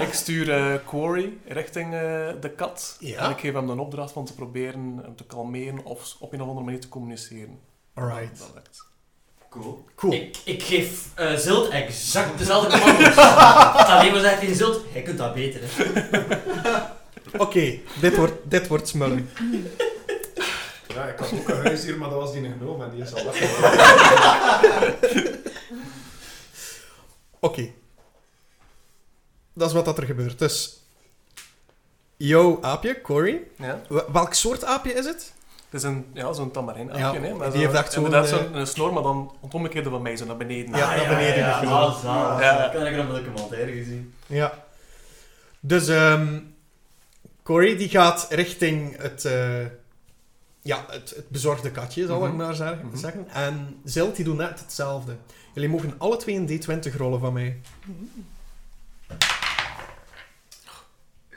Ik stuur eh, Quarry richting eh, de kat. Ja. En ik geef hem de opdracht van te proberen hem te kalmeren of op een of andere manier te communiceren. Alright. Dat lukt. Cool. Cool. Ik, ik geef eh Zilt exact dezelfde commando's. Alleen maar zegt tegen Zilt, hij kunt dat beter. Oké, dit, wordt, dit wordt smullen. Ja, ik had ook een huisdier, maar dat was die genomen en die is al weg. Oké. Dat is wat dat er gebeurt. Dus, jouw aapje, Cory. Ja. Wel- Welk soort aapje is het? Het is een, ja, zo'n tamarin Ja, aapje, hè, maar die zo- heeft echt zo'n, inderdaad eh, zo'n een snor, maar dan het omgekeerde van mij, zo naar beneden. Ja, naar beneden Ja, ah, zalig. Ja. Ik heb ik nog een documentaire gezien. Ja. Dus, ehm Cory die gaat richting het, eh, ja, het, het bezorgde katje, zal ik Mhm. maar zeggen. Mhm. zeggen. En Zilt die doet net hetzelfde. Jullie mogen alle twee een D20 rollen van mij.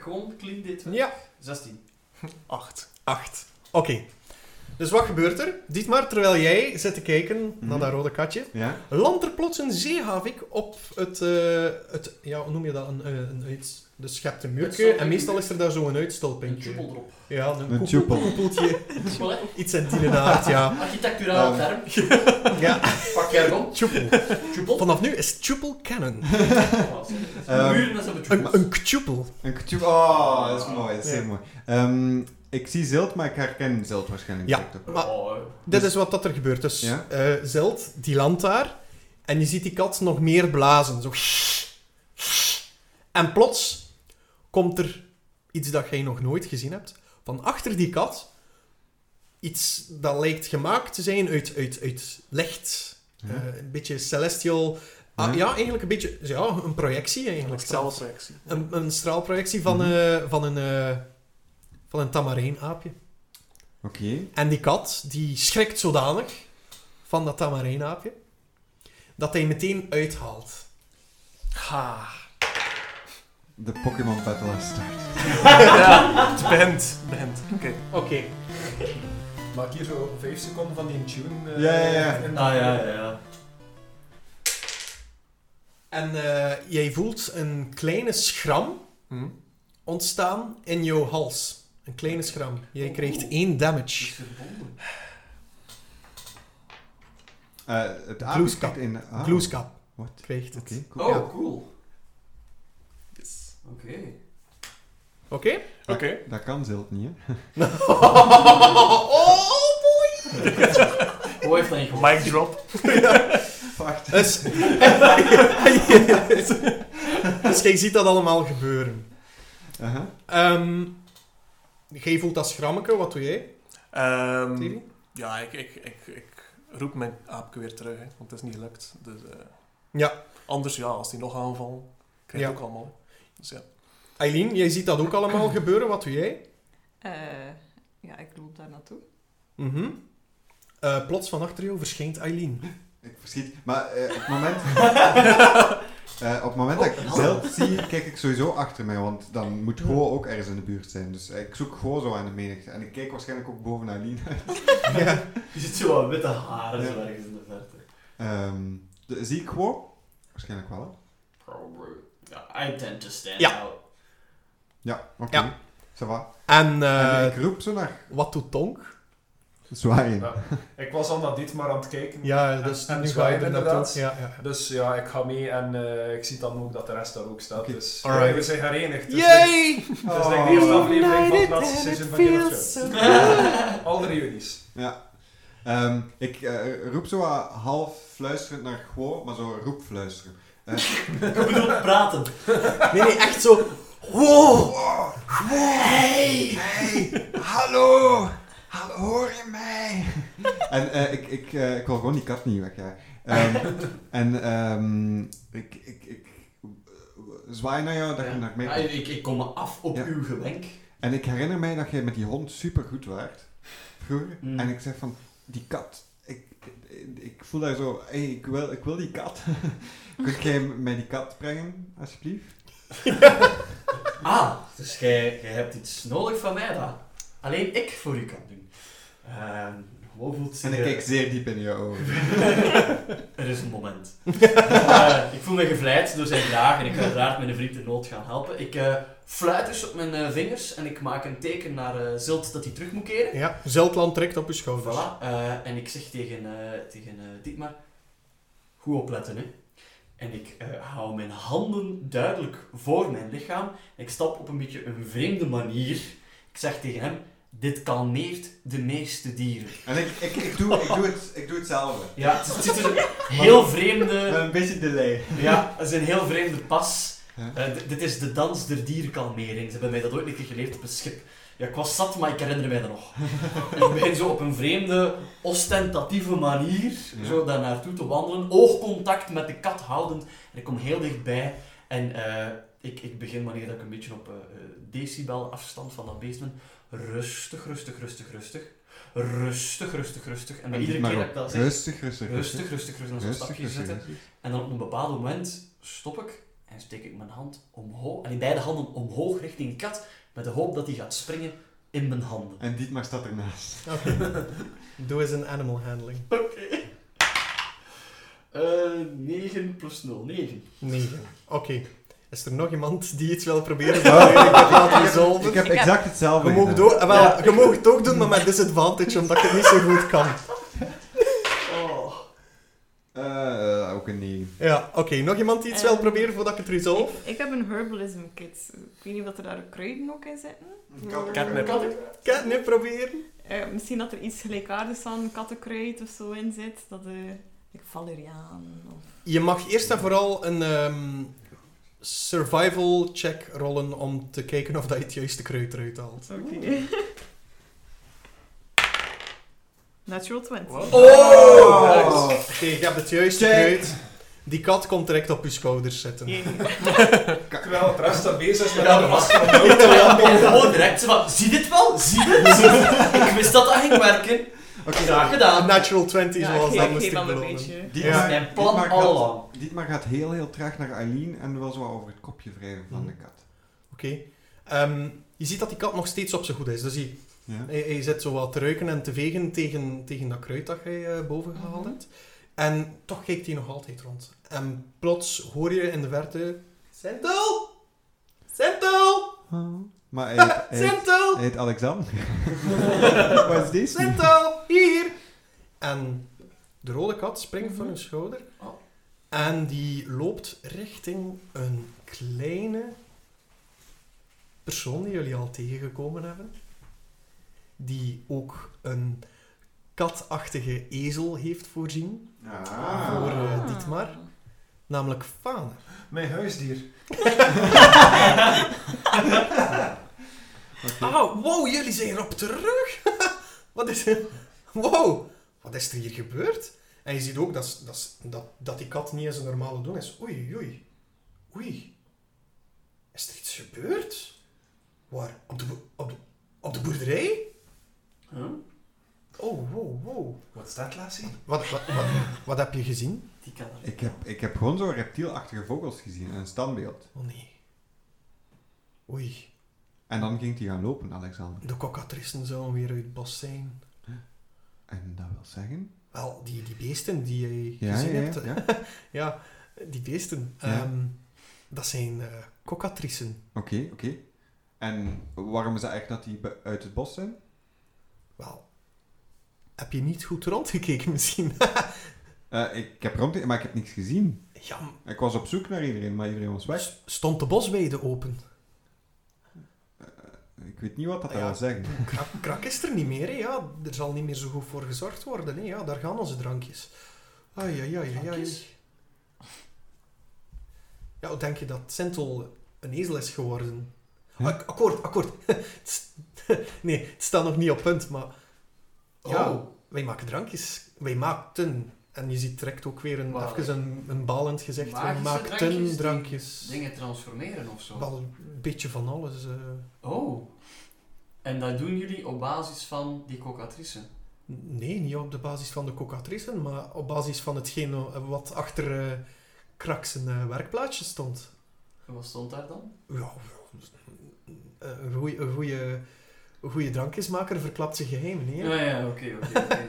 Gewoon clean dit. Ja. 16. Acht. 8. Oké. Dus wat gebeurt er? Dietmar, terwijl jij zit te kijken naar Mhm. dat rode katje, Ja? landt er plots een zeehavik op het, eh, het ja, hoe noem je dat? Een, eh, een uit... Dus je hebt een muurtje Uitstulping. en meestal is er daar zo'n Een uitstulpingje. tjoepel erop. Ja, een, Een koepel- tjoepel. koepeltje. Tjoepel? Iets in die aard, ja. Architecturaal term. ja. Pak jargon. Tjoepel. Tjoepel. Vanaf nu is tjoepel canon. Ehm, Muren met zo'n Een, tjoepel. een. Een kutjoep. Oh, dat is mooi. Dat is heel mooi. Ehm, ik zie Zilt, maar ik herken Zilt waarschijnlijk Ja. Maar Oh, hè. dit Dus- is wat dat er gebeurt. Dus Ja? eh, Zilt, die landt daar. En je ziet die kat nog meer blazen. Zo. En plots komt er iets dat jij nog nooit gezien hebt. Van achter die kat. Iets dat lijkt gemaakt te zijn uit, uit, uit licht. Ja. Eh, een beetje celestial. Ah, Ja. ja, eigenlijk een beetje ja, een projectie Een eigenlijk. straalprojectie. Een, een straalprojectie van, eh, van een, eh van een tamareenaapje. Oké. En die kat, die schrikt zodanig van dat tamareenaapje, dat hij meteen uithaalt. Ha. De Pokémon Battle has start. ja, het begint. Het begint. Oké. Oké. Maak hier zo 5 seconden van die tune. eh, Ja, ja, ja. in- Ah ja, ja, ja. En eh, jij voelt een kleine schram Hm. ontstaan in jouw hals. Een kleine schram. Jij krijgt één damage. Eh, het Gloeskap. in... Ah, Gloeskap Wat? krijgt Oké, het. cool. Oh, Ja. cool. Oké. Oké? Oké. Dat kan Zilt niet, hè? oh boy! Hoe heeft dat niet? Mic drop. Wacht. Dus, dus jij ziet dat allemaal gebeuren. Aha. Ehm jij voelt dat schrammeke, wat doe jij? Ehm, Thierry? ja, ik, ik, ik, ik roep mijn aapje weer terug, hè, want het is niet gelukt. Dus, eh, Ja. Anders, ja, als die nog aanvallen, krijg je Ja. ook allemaal. Dus ja. Eileen, jij ziet dat ook allemaal gebeuren, wat doe jij? Eh, ja, ik loop daar naartoe. Mhm. Eh, plots van achter jou verschijnt Eileen. Ik verschiet. Maar eh, op het moment... Eh, op het moment dat ik Oh, Zilt zie, kijk ik sowieso achter mij, want dan moet Go ook ergens in de buurt zijn. Dus ik zoek Go zo aan de menigte. En ik kijk waarschijnlijk ook boven naar Lien. ja. Je ziet zo wat witte haren Ja. zo ergens in de verte. Ehm, de- zie ik Go? Waarschijnlijk wel, hè? Probably. Ja, I tend to stand Ja. out. Ja, oké. Ja. Ça va. En en eh, ik roep zo naar wat doet Tonk? zwaaien. Ja. Ik was al naar dit maar aan het kijken. Ja, dus En- en nu ga je zwaaien er inderdaad. Ja, ja. Dus ja, ik ga mee en eh, ik zie dan ook dat de rest daar ook staat. Oké. Dus Alright. ja, we zijn herenigd. Dus Yay! Het is like de eerste aflevering van het laatste seizoen van Game of so Al de reunies. Ja. Ehm, ik eh, roep zo half fluisterend naar Go, maar zo roep fluisteren. Eh, Ik bedoel, praten. Nee, nee, echt zo. Wow! Hey! Hey! Hallo! Hallo, hoor je mij? en eh, ik, ik, eh, ik wil gewoon die kat niet weg, ja. Ehm, en ehm, ik, ik, ik zwaai naar jou dat je naar mij Ja, ik, ik kom af op Ja. uw gewenk. En ik herinner mij dat jij met die hond super goed waart. Vroeger. Mm. En ik zeg van, die kat. Ik, ik voel daar zo, hey, ik, wil, ik wil die kat. Kun jij mij die kat brengen, alsjeblieft? Ah, dus jij, jij hebt iets nodig van mij dat alleen ik voor u kan doen. Ehm hoe voelt zich... En ik kijk zeer diep in je ogen. Er is een moment. Eh, ik voel me gevleid door zijn vraag en ik ga uiteraard mijn vriend in nood gaan helpen. Ik eh, fluit dus op mijn eh, vingers en ik maak een teken naar eh, Zilt dat hij terug moet keren. Ja, Zeltland trekt op je schouders. Voilà. eh, en ik zeg tegen, eh tegen eh, Dietmar, goed opletten hè. En ik eh, hou mijn handen duidelijk voor mijn lichaam. Ik stap op een beetje een vreemde manier. Ik zeg tegen hem, dit kalmeert de meeste dieren. En ik, ik, ik, doe, ik, doe, het, ik doe hetzelfde. Ja, het is, een heel vreemde... Met een beetje delay. Ja, het is een heel vreemde pas. Eh, dit is de dans der dierenkalmering. Ze hebben mij dat ooit een keer geleerd op een schip. Ja, ik was zat, maar ik herinner mij dat nog. En ik begin zo op een vreemde, ostentatieve manier Ja. zo daar naartoe te wandelen. Oogcontact met de kat houdend. En ik kom heel dichtbij. En eh, ik, ik begin wanneer dat ik een beetje op eh, decibel afstand van dat beest ben. Rustig, rustig, rustig, rustig. Rustig, rustig, rustig. En bij iedere keer dat op. ik dat zeg... Rustig, rustig, Rustig, rustig, rustig. En zo'n stapje rustig. En dan op een bepaald moment stop ik en steek ik mijn hand omhoog. En in beide handen omhoog richting de kat. Met de hoop dat hij gaat springen in mijn handen. En Dietmar staat ernaast. Oké. Doe eens een animal handling. Oké. Eh 9 plus 0, 9. 9. Oké. Is er nog iemand die iets wil proberen? Oh, ik heb laten ik, resolven. ik heb exact hetzelfde Je mag, gedaan. door, wel, Ja. je mag het ook doen, maar met disadvantage, omdat ik het niet zo goed kan. Eh, eh, ook een 9. Ja, oké. Nog iemand die iets Eh, wil proberen voordat ik het resolve? Ik, ik heb een herbalism kit. Ik weet niet of er daar kruiden ook in zitten. Catnip. Catnip proberen? Eh, misschien dat er iets gelijkaardigs aan kattenkruid of zo in zit. Dat de ik valeriaan of... Je mag eerst en vooral een ehm, survival check rollen om te kijken of dat je het juiste kruid eruit haalt. Oké. Natural 20. Wow. Oh! Oké, je hebt het juiste Check. kruid. Die kat komt direct op je schouders zitten. Terwijl het rest daar bezig is met Ja, de dat. Ik gewoon direct zo van, zie dit wel? Zie dit? Dit? Ik wist dat dat ging werken. Oké, Een gedaan. natural 20 Ja, zoals ik dat moest ik Dat is mijn plan along. Dietmar gaat heel, heel traag naar Eileen en wil zo over het kopje wrijven van Mhm. de kat. Oké. Ehm, je ziet dat die kat nog steeds op zijn goed is. Dus hij, Ja? hij, hij zit zo wat te ruiken en te vegen tegen, tegen dat kruid dat jij eh, boven gehaald hebt. En toch kijkt hij nog altijd rond. En plots hoor je in de verte... Sentel! Sentel! Maar hij heet, hij heet, Sentel! hij heet Alexander. Wat is deze? Sentel! Hier! En de rode kat springt van Mhm. uw schouder. Oh. En die loopt richting een kleine persoon die jullie al tegengekomen hebben. Die ook een katachtige ezel heeft voorzien. Ah. Voor eh, Dietmar. Namelijk Fane. Mijn huisdier. Oké. Ah, wow, jullie zijn erop terug! wat is er? Wow, wat is er hier gebeurd? En je ziet ook dat, dat, dat, dat die kat niet eens een normale doen is. Oei, oei. Oei. Is er iets gebeurd? Waar? Op de, op de, op de boerderij? Huh? Oh, wow, wow. Wat is dat, Lassie? Wat, wat, wat, wat heb je gezien? Die kan. Ik heb, ik heb gewoon zo reptielachtige vogels gezien en een standbeeld. Oh nee. Oei, En dan ging hij gaan lopen, Alexander. de kokatrissen zouden weer uit het bos zijn. En dat wil zeggen? Wel, die, die beesten die je Ja, gezien ja, hebt. ja. Ja. ja, die beesten. Ja. ehm, dat zijn eh kokatrissen. Oké, oké. En waarom is dat echt dat die uit het bos zijn? Wel, heb je niet goed rondgekeken misschien? Eh, ik heb rond, maar ik heb niks gezien. ja, Ik was op zoek naar iedereen, maar iedereen was weg. stond de bosweide open? Ik weet niet wat dat Ah, ja. wil zeggen. Krak, krak is er niet meer, hè? Ja, er zal niet meer zo goed voor gezorgd worden. Hè? Ja, daar gaan onze drankjes. Ai, ai, ai, ai, ai. Ja, hoe denk je dat Sentel een ezel is geworden? Huh? Ak- akkoord, akkoord. Nee, het staat nog niet op punt, maar... Ja, Oh. wij maken drankjes. Wij maakten. En je ziet direct ook weer een, even een, een balend gezegd. Wij maakten drankjes drankjes. Dingen transformeren of zo. Wel een beetje van alles. eh. Oh. En dat doen jullie op basis van die kokatrice? nee, niet op de basis van de kokatrissen, maar op basis van hetgeen eh, wat achter eh Krak zijn eh, werkplaatsje stond. En wat stond daar dan? Ja, ja, een goeie- een goeie- een goeie drankjesmaker verklapt zijn geheimen. Hè? Ja, ja, oké, oké.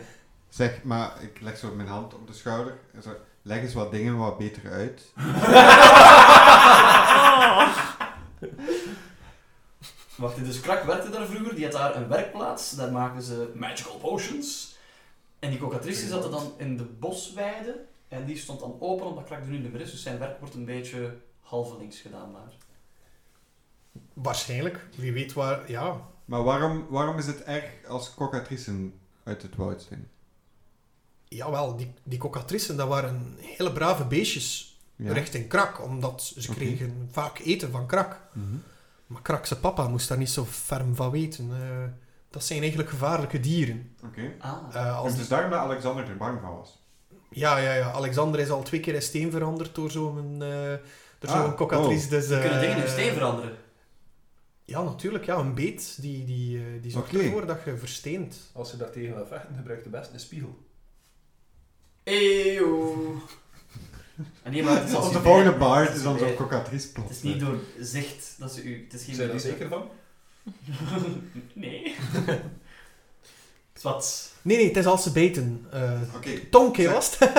Zeg, maar ik leg zo mijn hand op de schouder. En zo, leg eens wat dingen wat beter uit. Wacht, dus Krak werkte daar vroeger, die had daar een werkplaats, daar maakten ze magical potions. En die kokatrice zat er dan in de bosweide, en die stond dan open omdat Krak er nu niet meer is, dus zijn werk wordt een beetje halvelings gedaan daar. Waarschijnlijk. Wie weet waar... Ja, Maar waarom, waarom is het erg als kokatrissen uit het woud zijn? jawel, die, die kokatrissen, dat waren hele brave beestjes Ja. richting Krak, omdat ze kregen vaak eten van Krak. Mhm. Maar Krak zijn papa moest daar niet zo ferm van weten. Eh, dat zijn eigenlijk gevaarlijke dieren. Oké. Ah. Eh, als Dus die- het is daarom dat Alexander er bang van was. Ja, ja, ja. Alexander is al twee keer in steen veranderd door zo'n eh door Ah, zo'n kokatrice. Dus, Die kunnen dingen in steen veranderen. Ja, natuurlijk. Ja, een beet die, die, eh, die zorgt ervoor dat je versteent. Als je daartegen wil vechten, gebruik je best een spiegel. Eeuw. En nee, maar het is als de volgende bar het is is dan zo'n kokatrice plot. Het is niet door zicht dat ze u... Het is geen Zijn er zeker van? nee. Zwat. Nee, nee, het is als ze. Eh Oké. Tonke Zeg- was het.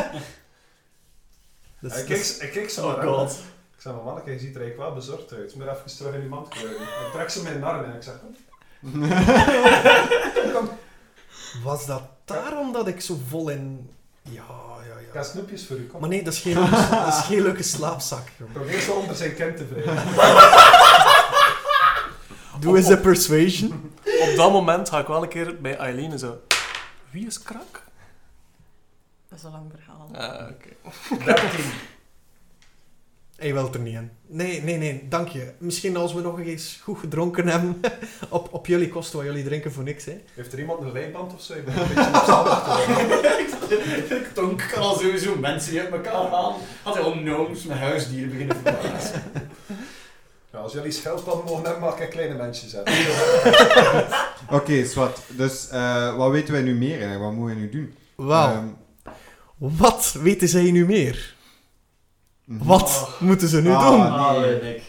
Dus- ik, kijk, ik kijk zo Oh god. Ik zeg, maar manneke, je ziet er eigenlijk wel bezorgd uit. Moet even terug in je mand kruipen. Ik trek ze mijn arm en ik zeg, kom. Was dat daarom dat ik zo vol in... Ja, ja, Ik ja. heb snoepjes voor u, kom. Maar nee, dat is geen leuke, dat is geen leuke slaapzak. Probeer zo onder zijn kin te wrijven. Doe eens een persuasion. Op dat moment ga ik wel een keer bij Eileen en zo... Wie is krak? Dat is een lang verhaal. Ah, oké. 13. Hij wil er niet in. Nee, nee, nee, dank je. Misschien als we nog eens goed gedronken hebben. op, op jullie kosten, wat jullie drinken voor niks, hè. Heeft er iemand een lijnband of zo? Ik ben een beetje geworden. Tonk kan al sowieso mensen die uit elkaar halen. Had hij al gnomes met huisdieren beginnen verbazen. Ja, als jullie schildpadden mogen hebben, mag ik kleine mensjes hebben. Oké, zwart. Dus eh, wat weten wij nu meer? Wat moeten wij nu doen? Wauw. Ehm, Wat weten zij nu meer? Mhm. Wat moeten ze nu Ah, doen? nee. Allee, Nick.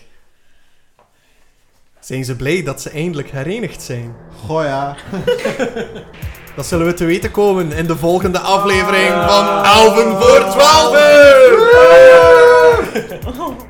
Zijn ze blij dat ze eindelijk herenigd zijn? Goh ja. Dat zullen we te weten komen in de volgende aflevering Ah. van Alven voor 12 uur! Oh.